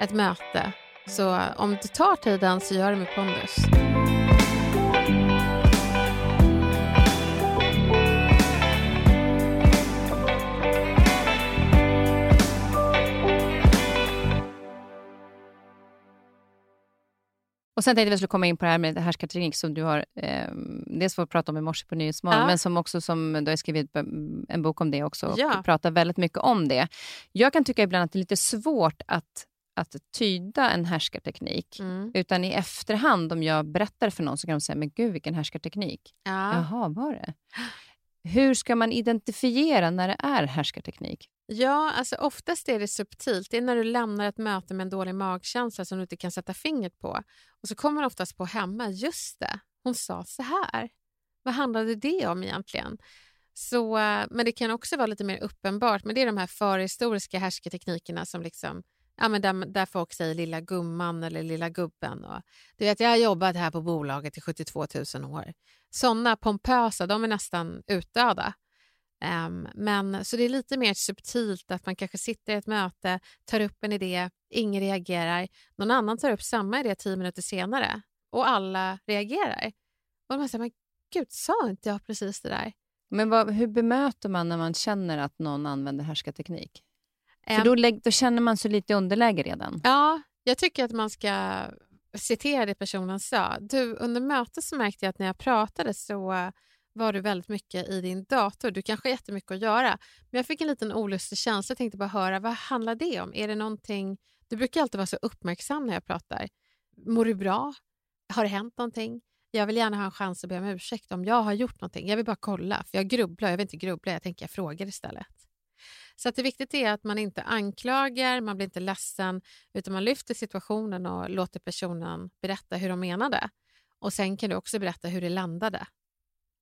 ett möte. Så om du tar tiden så gör det med pondus. Och Sen tänkte jag att vi skulle komma in på det här med härskarteknik som du har eh, dels fått prata om i morse på Nyhetsmorgon, Ja. men som också som du har skrivit en bok om det också och Ja. pratar väldigt mycket om det. Jag kan tycka ibland att det är lite svårt att, att tyda en härskarteknik. Mm. Utan i efterhand, om jag berättar för någon, så kan de säga, men gud vilken härskarteknik. Ja. Jaha, var det? Hur ska man identifiera när det är härskarteknik? Ja, alltså oftast är det subtilt. Det är när du lämnar ett möte med en dålig magkänsla som du inte kan sätta fingret på. Och så kommer man oftast på hemma, just det, hon sa så här. Vad handlade det om egentligen? Så, eh, men det kan också vara lite mer uppenbart. Men det är de här förhistoriska härskarteknikerna som liksom, ja, men där, där folk säger lilla gumman eller lilla gubben. Och, du vet, jag har jobbat här på bolaget i 72 000 år. Sådana pompösa, de är nästan utdöda. Um, men, så det är lite mer subtilt att man kanske sitter i ett möte, tar upp en idé, ingen reagerar. Någon annan tar upp samma idé tio minuter senare och alla reagerar. Och man säger, men gud, sa inte jag precis det där? Men vad, hur bemöter man när man känner att någon använder härskarteknik? För då, då känner man sig lite i underläge redan. Ja, jag tycker att man ska citera det personen sa. Du, under mötet så märkte jag att när jag pratade så var du väldigt mycket i din dator. Du kanske har jättemycket att göra. Men jag fick en liten olustig känsla. Jag tänkte bara höra, vad handlar det om? Är det någonting... Du brukar alltid vara så uppmärksam när jag pratar. Mår du bra? Har det hänt någonting? Jag vill gärna ha en chans att be om ursäkt om jag har gjort någonting. Jag vill bara kolla, för jag grubblar. Jag vill inte grubbla, jag tänker jag frågar istället. Så att det viktigt är att man inte anklagar, man blir inte ledsen, utan man lyfter situationen och låter personen berätta hur de menade. Och sen kan du också berätta hur det landade.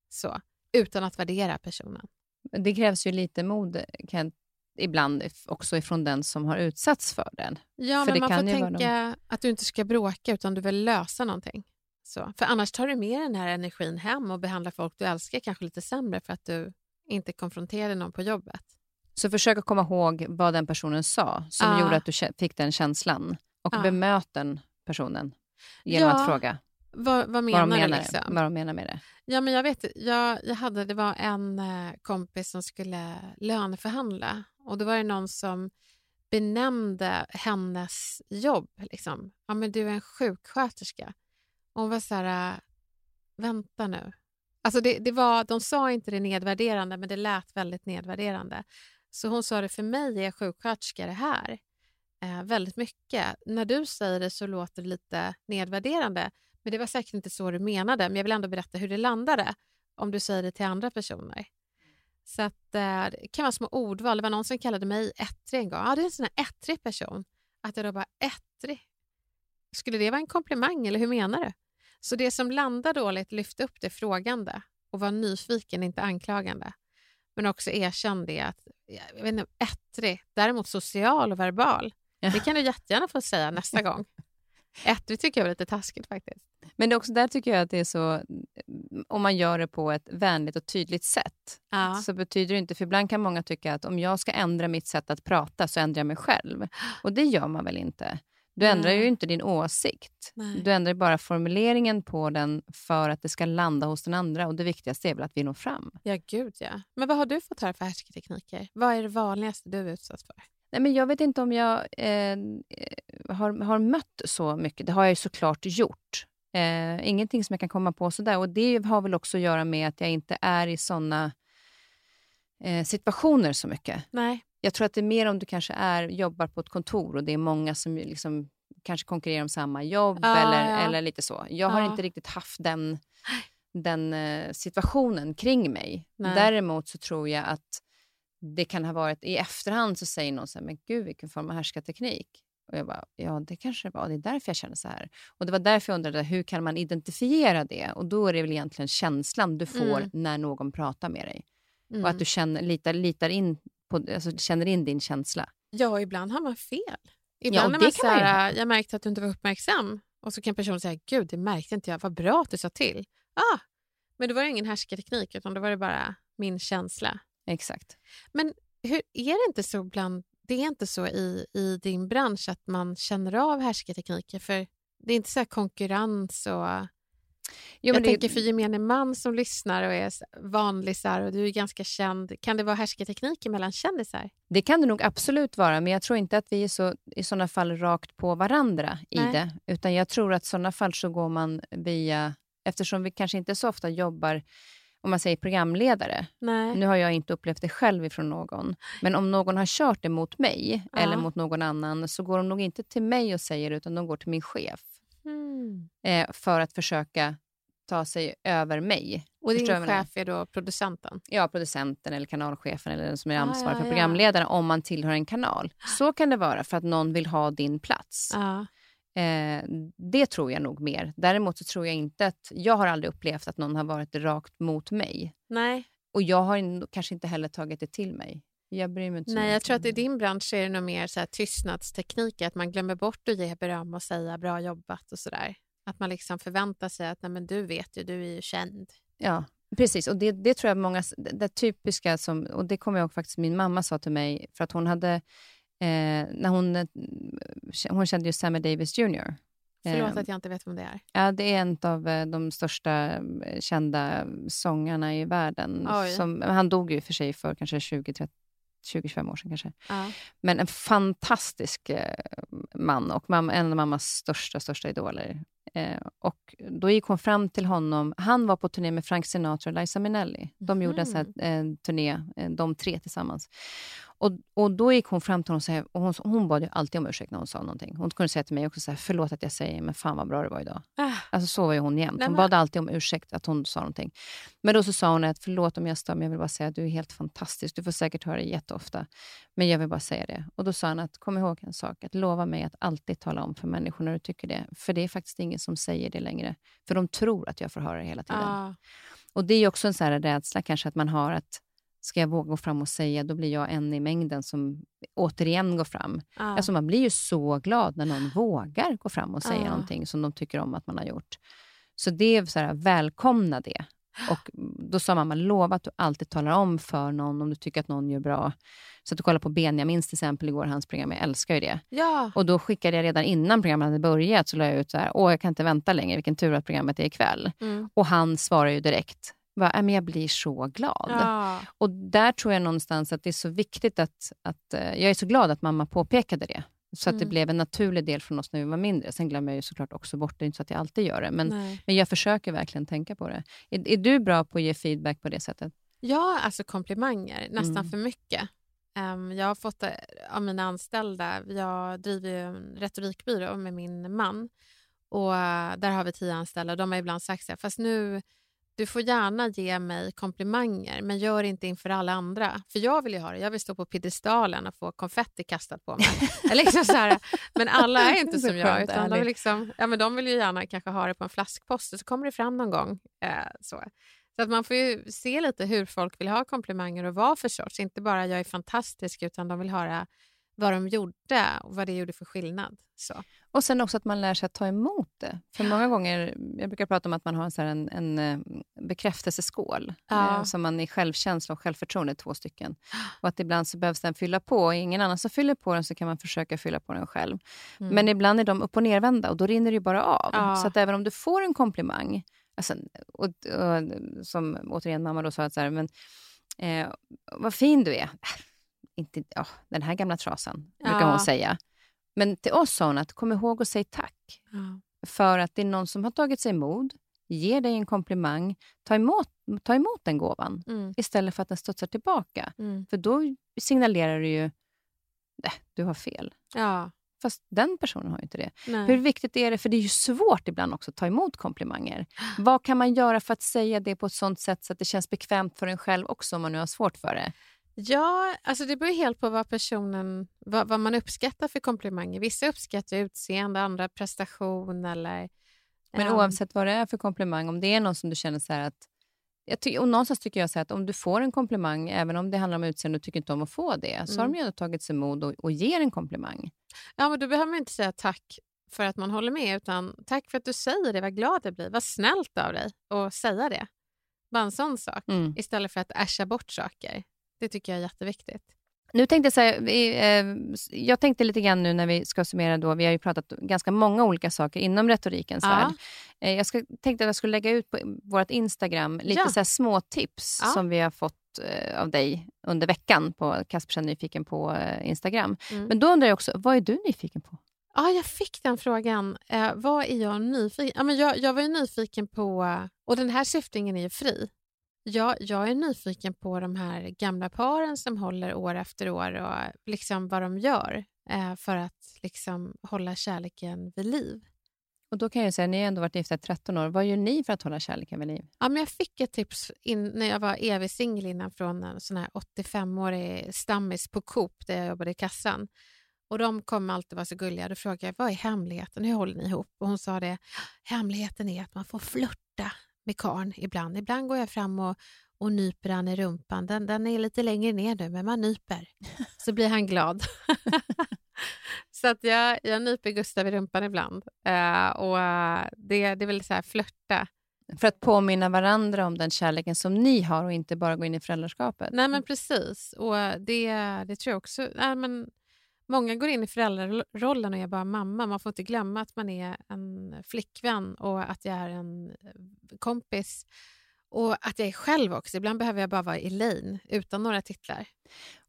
Så, utan att värdera personen. Det krävs ju lite mod kan, ibland också ifrån den som har utsatts för den. Ja, För men det man får tänka att du inte ska bråka utan du vill lösa någonting. Så. För annars tar du med den här energin hem och behandlar folk du älskar kanske lite sämre för att du inte konfronterade någon på jobbet. Så försök att komma ihåg vad den personen sa som Ja. gjorde att du fick den känslan. Och Ja. bemöt den personen genom Ja, att fråga Vad, vad vad menar de du? menar, Liksom? vad de menar med det. Ja, men jag vet, jag, jag hade, det var en eh, kompis som skulle löneförhandla och då var det någon som benämnde hennes jobb. Liksom. Ja, men du är en sjuksköterska. Och hon var så här, äh, vänta nu. Alltså det, det var, de sa inte det nedvärderande, men det lät väldigt nedvärderande. Så hon sa det, för mig är sjuksköterska det här. eh, väldigt mycket. När du säger det så låter det lite nedvärderande, men det var säkert inte så du menade, men jag vill ändå berätta hur det landade om du säger det till andra personer. Så att, eh, det kan vara små ordval. Det var någon som kallade mig ettrig en gång. Ja, det är en sån här ettrig person. Att jag då bara, ettrig? Skulle det vara en komplimang eller hur menar du? Så det som landar dåligt, lyft upp det frågande och var nyfiken, inte anklagande. Men också erkänn det att, jag vet inte, ettrig, däremot social och verbal. Ja. Det kan du jättegärna få säga nästa gång. Ettrig tycker jag är lite taskigt faktiskt. Men det också där tycker jag att det är så, om man gör det på ett vänligt och tydligt sätt, ja. så betyder det inte, för ibland kan många tycka att om jag ska ändra mitt sätt att prata så ändrar jag mig själv. Och det gör man väl inte? Du ändrar ju inte din åsikt. Nej. Du ändrar bara formuleringen på den för att det ska landa hos den andra. Och Det viktigaste är väl att vi når fram. Ja, gud ja. Men vad har du fått höra för härskartekniker? Vad är det vanligaste du är utsatt för? Nej, men jag vet inte om jag eh, har, har mött så mycket. Det har jag ju såklart gjort. Eh, ingenting som jag kan komma på sådär. Och Det har väl också att göra med att jag inte är i såna eh, situationer så mycket. Nej. Jag tror att det är mer om du kanske är, jobbar på ett kontor och det är många som liksom kanske konkurrerar om samma jobb ja, eller, ja. eller lite så. Jag har inte riktigt haft den, den uh, situationen kring mig. Nej. Däremot så tror jag att det kan ha varit, i efterhand så säger någon så här, men gud vilken form av härskarteknik. Och jag bara, ja det kanske det var, det är därför jag känner så här. Och det var därför jag undrade, hur kan man identifiera det? Och då är det väl egentligen känslan du får mm. när någon pratar med dig. Mm. Och att mm. du känner, litar, litar in på, alltså, känner in din känsla. Ja, ibland har man fel. Ibland ja, är man så här, jag märkte att du inte var uppmärksam och så kan personen säga, gud det märkte inte jag, vad bra att du sa till. Ah, men då var det ingen härskarteknik utan då var det bara min känsla. Exakt. Men hur, är det inte så bland, det är inte så i, i din bransch att man känner av härskartekniker? För det är inte så konkurrens och Jo, jag tänker för gemene man som lyssnar och är vanlisar och du är ganska känd. Kan det vara härskartekniker mellan kändisar? Det kan det nog absolut vara, men jag tror inte att vi är så, i sådana fall rakt på varandra i Nej. det. Utan jag tror att i sådana fall så går man via, eftersom vi kanske inte så ofta jobbar om man säger programledare. Nej. Nu har jag inte upplevt det själv ifrån någon. Men om någon har kört det mot mig ja. eller mot någon annan så går de nog inte till mig och säger det, utan de går till min chef. Mm. Eh, för att försöka ta sig över mig. Och din chef är då producenten? Ja, producenten eller kanalchefen eller den som är ansvarig ah, för ja, programledaren om man tillhör en kanal. Så kan det vara för att någon vill ha din plats. Ah. Eh, det tror jag nog mer. Däremot så tror jag inte att... Jag har aldrig upplevt att någon har varit rakt mot mig. Nej. Och jag har kanske inte heller tagit det till mig. Jag bryr mig inte Nej, jag tror att i din bransch är det nog mer så här tystnadsteknik, att man glömmer bort att ge beröm och säga bra jobbat och sådär. Att man liksom förväntar sig att Nej, men du vet ju, du är ju känd. Ja, precis. Och det, det tror jag många... Det typiska, som, och det kommer jag ihåg faktiskt min mamma sa till mig, för att hon hade... Eh, när hon, eh, hon kände ju Sammy Davis Jr. Förlåt eh, att jag inte vet vem det är. Ja, det är en av eh, de största kända sångarna i världen. Som, han dog ju för sig för kanske 20-30 20-25 år sedan kanske. Ja. Men en fantastisk eh, man och mamma, en av mammas största, största idoler. Eh, och då gick hon fram till honom. Han var på turné med Frank Sinatra och Liza Minnelli. De mm. gjorde en, sån här, en turné, eh, de tre tillsammans. Och, och Då gick hon fram till honom och, och hon, hon bad ju alltid om ursäkt när hon sa någonting. Hon kunde säga till mig också så här, förlåt att jag säger, men fan vad bra det var idag. Ah. Alltså så var ju hon jämt. Hon bad alltid om ursäkt att hon sa någonting. Men då så sa hon att förlåt om jag stör, men jag vill bara säga att du är helt fantastisk. Du får säkert höra det jätteofta, men jag vill bara säga det. Och Då sa han att kom ihåg en sak, att lova mig att alltid tala om för människor när du tycker det. För det är faktiskt ingen som säger det längre. För de tror att jag får höra det hela tiden. Ah. Och Det är också en så här rädsla kanske att man har att ska jag våga gå fram och säga, då blir jag en i mängden som återigen går fram. Ah. Alltså man blir ju så glad när någon vågar gå fram och säga ah. någonting som de tycker om att man har gjort. Så det är så här, välkomna det. Och Då sa mamma, lova att du alltid talar om för någon om du tycker att någon gör bra. Så att du kollar på Benjamins till exempel igår, hans program. Jag älskar ju det. Ja. Och Då skickade jag redan innan programmet hade börjat, så la jag ut så här, åh jag kan inte vänta längre, vilken tur att programmet är ikväll. Mm. Och han svarar ju direkt, Va, äh, men jag blir så glad. Ja. Och Där tror jag någonstans att det är så viktigt att, att... Eh, jag är så glad att mamma påpekade det. Så att mm. det blev en naturlig del från oss när vi var mindre. Sen glömmer jag ju såklart också bort det, inte så att jag alltid gör det. Men, men jag försöker verkligen tänka på det. Är, är, du bra på att ge feedback på det sättet? Ja, alltså komplimanger. Nästan mm. för mycket. Um, jag har fått av mina anställda. Jag driver ju en retorikbyrå med min man. Och uh, Där har vi tio anställda. De har ibland sagt så här, fast nu du får gärna ge mig komplimanger, men gör inte inför alla andra. För jag vill ju ha det. Jag vill stå på piedestalen och få konfetti kastat på mig. liksom så här. Men alla är inte som jag. Utan de, vill liksom, ja, men de vill ju gärna kanske ha det på en flaskpost och så kommer det fram någon gång. Eh, så. Så att man får ju se lite hur folk vill ha komplimanger och vad för sorts. Inte bara jag är fantastisk, utan de vill höra vad de gjorde och vad det gjorde för skillnad. Så. Och sen också att man lär sig att ta emot det. För många gånger, jag brukar prata om att man har en, så en, en eh, bekräftelseskål, ja. eh, som man i självkänsla och självförtroende, två stycken. Och att ibland så behövs den fylla på och ingen annan som fyller på den så kan man försöka fylla på den själv. Mm. Men ibland är de upp och nervända och då rinner det bara av. Ja. Så att även om du får en komplimang, alltså, och, och, som återigen mamma då sa att så här, men, eh, vad fin du är inte, oh, den här gamla trasan, brukar ja. hon säga. Men till oss sa hon att kom ihåg att säga tack. Ja. För att det är någon som har tagit sig mod, ger dig en komplimang, ta emot, ta emot den gåvan mm. istället för att den studsar tillbaka. Mm. För då signalerar du ju, äh, du har fel. Ja. Fast den personen har ju inte det. Nej. Hur viktigt är det? För det är ju svårt ibland också att ta emot komplimanger. Vad kan man göra för att säga det på ett sånt sätt så att det känns bekvämt för en själv också om man nu har svårt för det? Ja, alltså det beror helt på vad personen, vad, vad, man uppskattar för komplimanger. Vissa uppskattar utseende, andra prestation eller... Men um... oavsett vad det är för komplimang, om det är någon som du känner så att... Jag ty- och någonstans tycker jag så att om du får en komplimang, även om det handlar om utseende och tycker inte om att få det, mm. så har de mm. ju ändå tagit sig mod och, och ger en komplimang. Ja, men då behöver man inte säga tack för att man håller med, utan tack för att du säger det, vad glad jag blir. Vad snällt av dig att säga det. Bara en sån sak, mm. istället för att äscha bort saker. Det tycker jag är jätteviktigt. Nu tänkte jag, säga, vi, eh, jag tänkte lite grann nu när vi ska summera, då, vi har ju pratat ganska många olika saker inom retorikens ja. värld. Eh, jag ska, tänkte att jag skulle lägga ut på vårt Instagram lite ja. så här små tips ja. som vi har fått eh, av dig under veckan på Kaspersen Nyfiken på Instagram. Mm. Men då undrar jag också, vad är du nyfiken på? Ja, jag fick den frågan. Vad är jag nyfiken ja, men jag, jag var nyfiken på, och den här syftningen är ju fri, Ja, jag är nyfiken på de här gamla paren som håller år efter år och liksom vad de gör eh, för att liksom hålla kärleken vid liv. Och då kan jag säga, ni har ändå varit gifta i 13 år. Vad gör ni för att hålla kärleken vid liv? Ja, men jag fick ett tips in, när jag var evig singel innan från en sån här 85-årig stammis på Coop där jag jobbade i kassan. Och De kommer alltid vara så gulliga. Då frågade jag vad är hemligheten, hur håller ni ihop? Och Hon sa det, hemligheten är att man får flörta med karn ibland. Ibland går jag fram och, och nyper han i rumpan. Den, den är lite längre ner nu, men man nyper. Så blir han glad. så att jag, jag nyper Gustav i rumpan ibland. Uh, och det, det är väl så här flörta. För att påminna varandra om den kärleken som ni har och inte bara gå in i föräldraskapet. Nej, men precis. Och det, det tror jag också... Nej, men Många går in i föräldrarollen och är bara mamma. Man får inte glömma att man är en flickvän och att jag är en eh, kompis. Och att jag är själv också. Ibland behöver jag bara vara Elaine utan några titlar.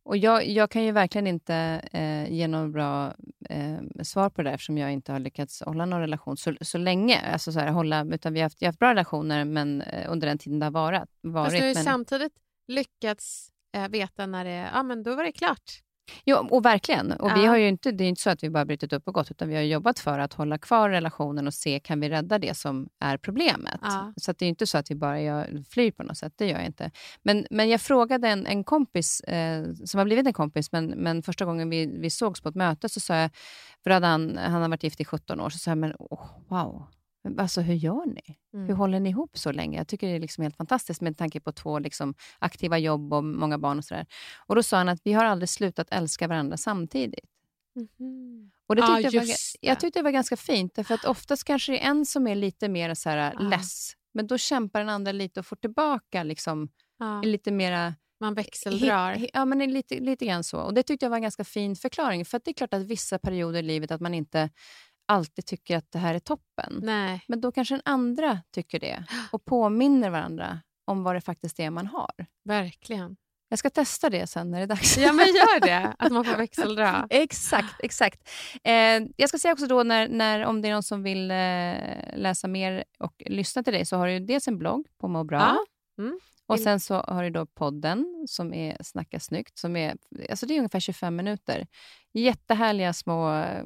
Och jag, jag kan ju verkligen inte eh, ge något bra eh, svar på det där, eftersom jag inte har lyckats hålla någon relation så, så länge. Alltså så här, hålla, utan vi har haft, jag har haft bra relationer men, eh, under den tiden det har varit. varit Fast du har ju men... samtidigt lyckats eh, veta när det ja, men då var det klart. Jo, och verkligen. Och ja. vi har ju inte, det är inte så att vi bara brutit upp och gått, utan vi har jobbat för att hålla kvar relationen och se, kan vi rädda det som är problemet? Ja. Så det är inte så att vi bara jag flyr på något sätt, det gör jag inte. Men, men jag frågade en, en kompis, eh, som har blivit en kompis, men, men första gången vi, vi sågs på ett möte så sa jag, för han, han har varit gift i 17 år, så sa jag, men oh, wow, Alltså hur gör ni? Mm. Hur håller ni ihop så länge? Jag tycker det är liksom helt fantastiskt med tanke på två liksom aktiva jobb och många barn. Och, så och Då sa han att vi har aldrig slutat älska varandra samtidigt. Mm. Och det tyckte ah, jag, var, jag tyckte det var ganska fint, för att oftast kanske det är en som är lite mer så här, ah. less, men då kämpar den andra lite och får tillbaka liksom, ah. lite mera... Man växeldrar. Ja, men lite, lite grann så. Och Det tyckte jag var en ganska fin förklaring. För det är klart att vissa perioder i livet att man inte alltid tycker att det här är toppen. Nej. Men då kanske den andra tycker det och påminner varandra om vad det faktiskt är man har. Verkligen. Jag ska testa det sen när det är dags. Ja, men gör det. Att man får växeldra. exakt. exakt. Eh, jag ska säga också då, när, när, om det är någon som vill eh, läsa mer och lyssna till dig, så har du dels en blogg på Må bra. Ja. Mm. Och sen så har du då podden som är Snacka snyggt. Som är, alltså det är ungefär 25 minuter. Jättehärliga små eh,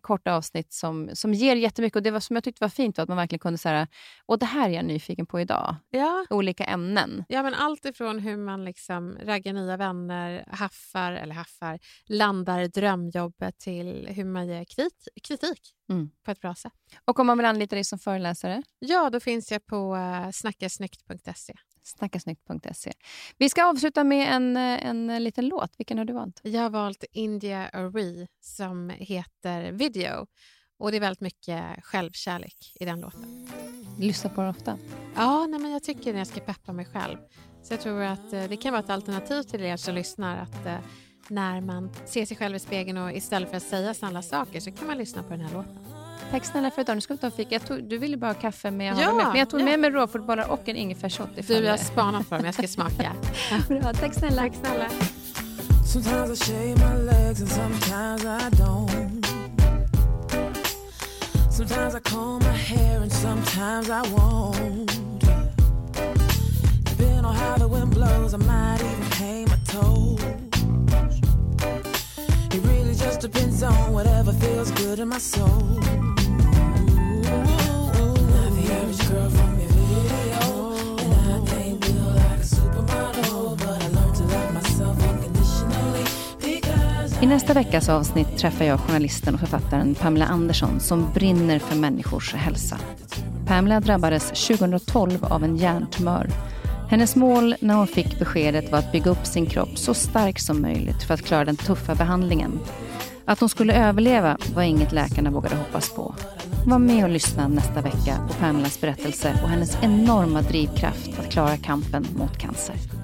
korta avsnitt som, som ger jättemycket. Och det var, som jag tyckte var fint var att man verkligen kunde säga och det här är jag nyfiken på idag. Ja. Olika ämnen. Ja, men allt ifrån hur man liksom raggar nya vänner, haffar, eller haffar, landar drömjobbet till hur man ger krit, kritik mm. på ett bra sätt. Och om man vill anlita dig som föreläsare? Ja, då finns jag på uh, snackasnyggt.se. Snackasnyggt.se. Vi ska avsluta med en, eh, en liten låt. Vilken har du valt? Jag har valt India Arie som heter Video. Och Det är väldigt mycket självkärlek i den låten. Lyssnar på den ofta? Ja, nej, men jag tycker när jag ska peppa mig själv. Så jag tror att eh, det kan vara ett alternativ till er som lyssnar. Att eh, när man ser sig själv i spegeln och istället för att säga snälla saker så kan man lyssna på den här låten. Tack snälla för idag. Nu ska vi ta fika. Tog, du ville bara ha kaffe med ja, med. Men jag tog ja. med mig råfruktsbollar och en ingefärsshot. Du, jag har spanat på dem. Jag ska smaka. Bra, tack snälla. Tack snälla. Sometimes I shave my legs and sometimes I don't. Sometimes I comb my hair and sometimes I won't. Depending on how the wind blows, I might even paint my toes. It really just depends on whatever feels good in my soul. I nästa veckas avsnitt träffar jag journalisten och författaren Pamela Andersson som brinner för människors hälsa. Pamela drabbades 2012 av en hjärntumör. Hennes mål när hon fick beskedet var att bygga upp sin kropp så stark som möjligt för att klara den tuffa behandlingen. Att hon skulle överleva var inget läkarna vågade hoppas på. Var med och lyssna nästa vecka på Pamelas berättelse och hennes enorma drivkraft att klara kampen mot cancer.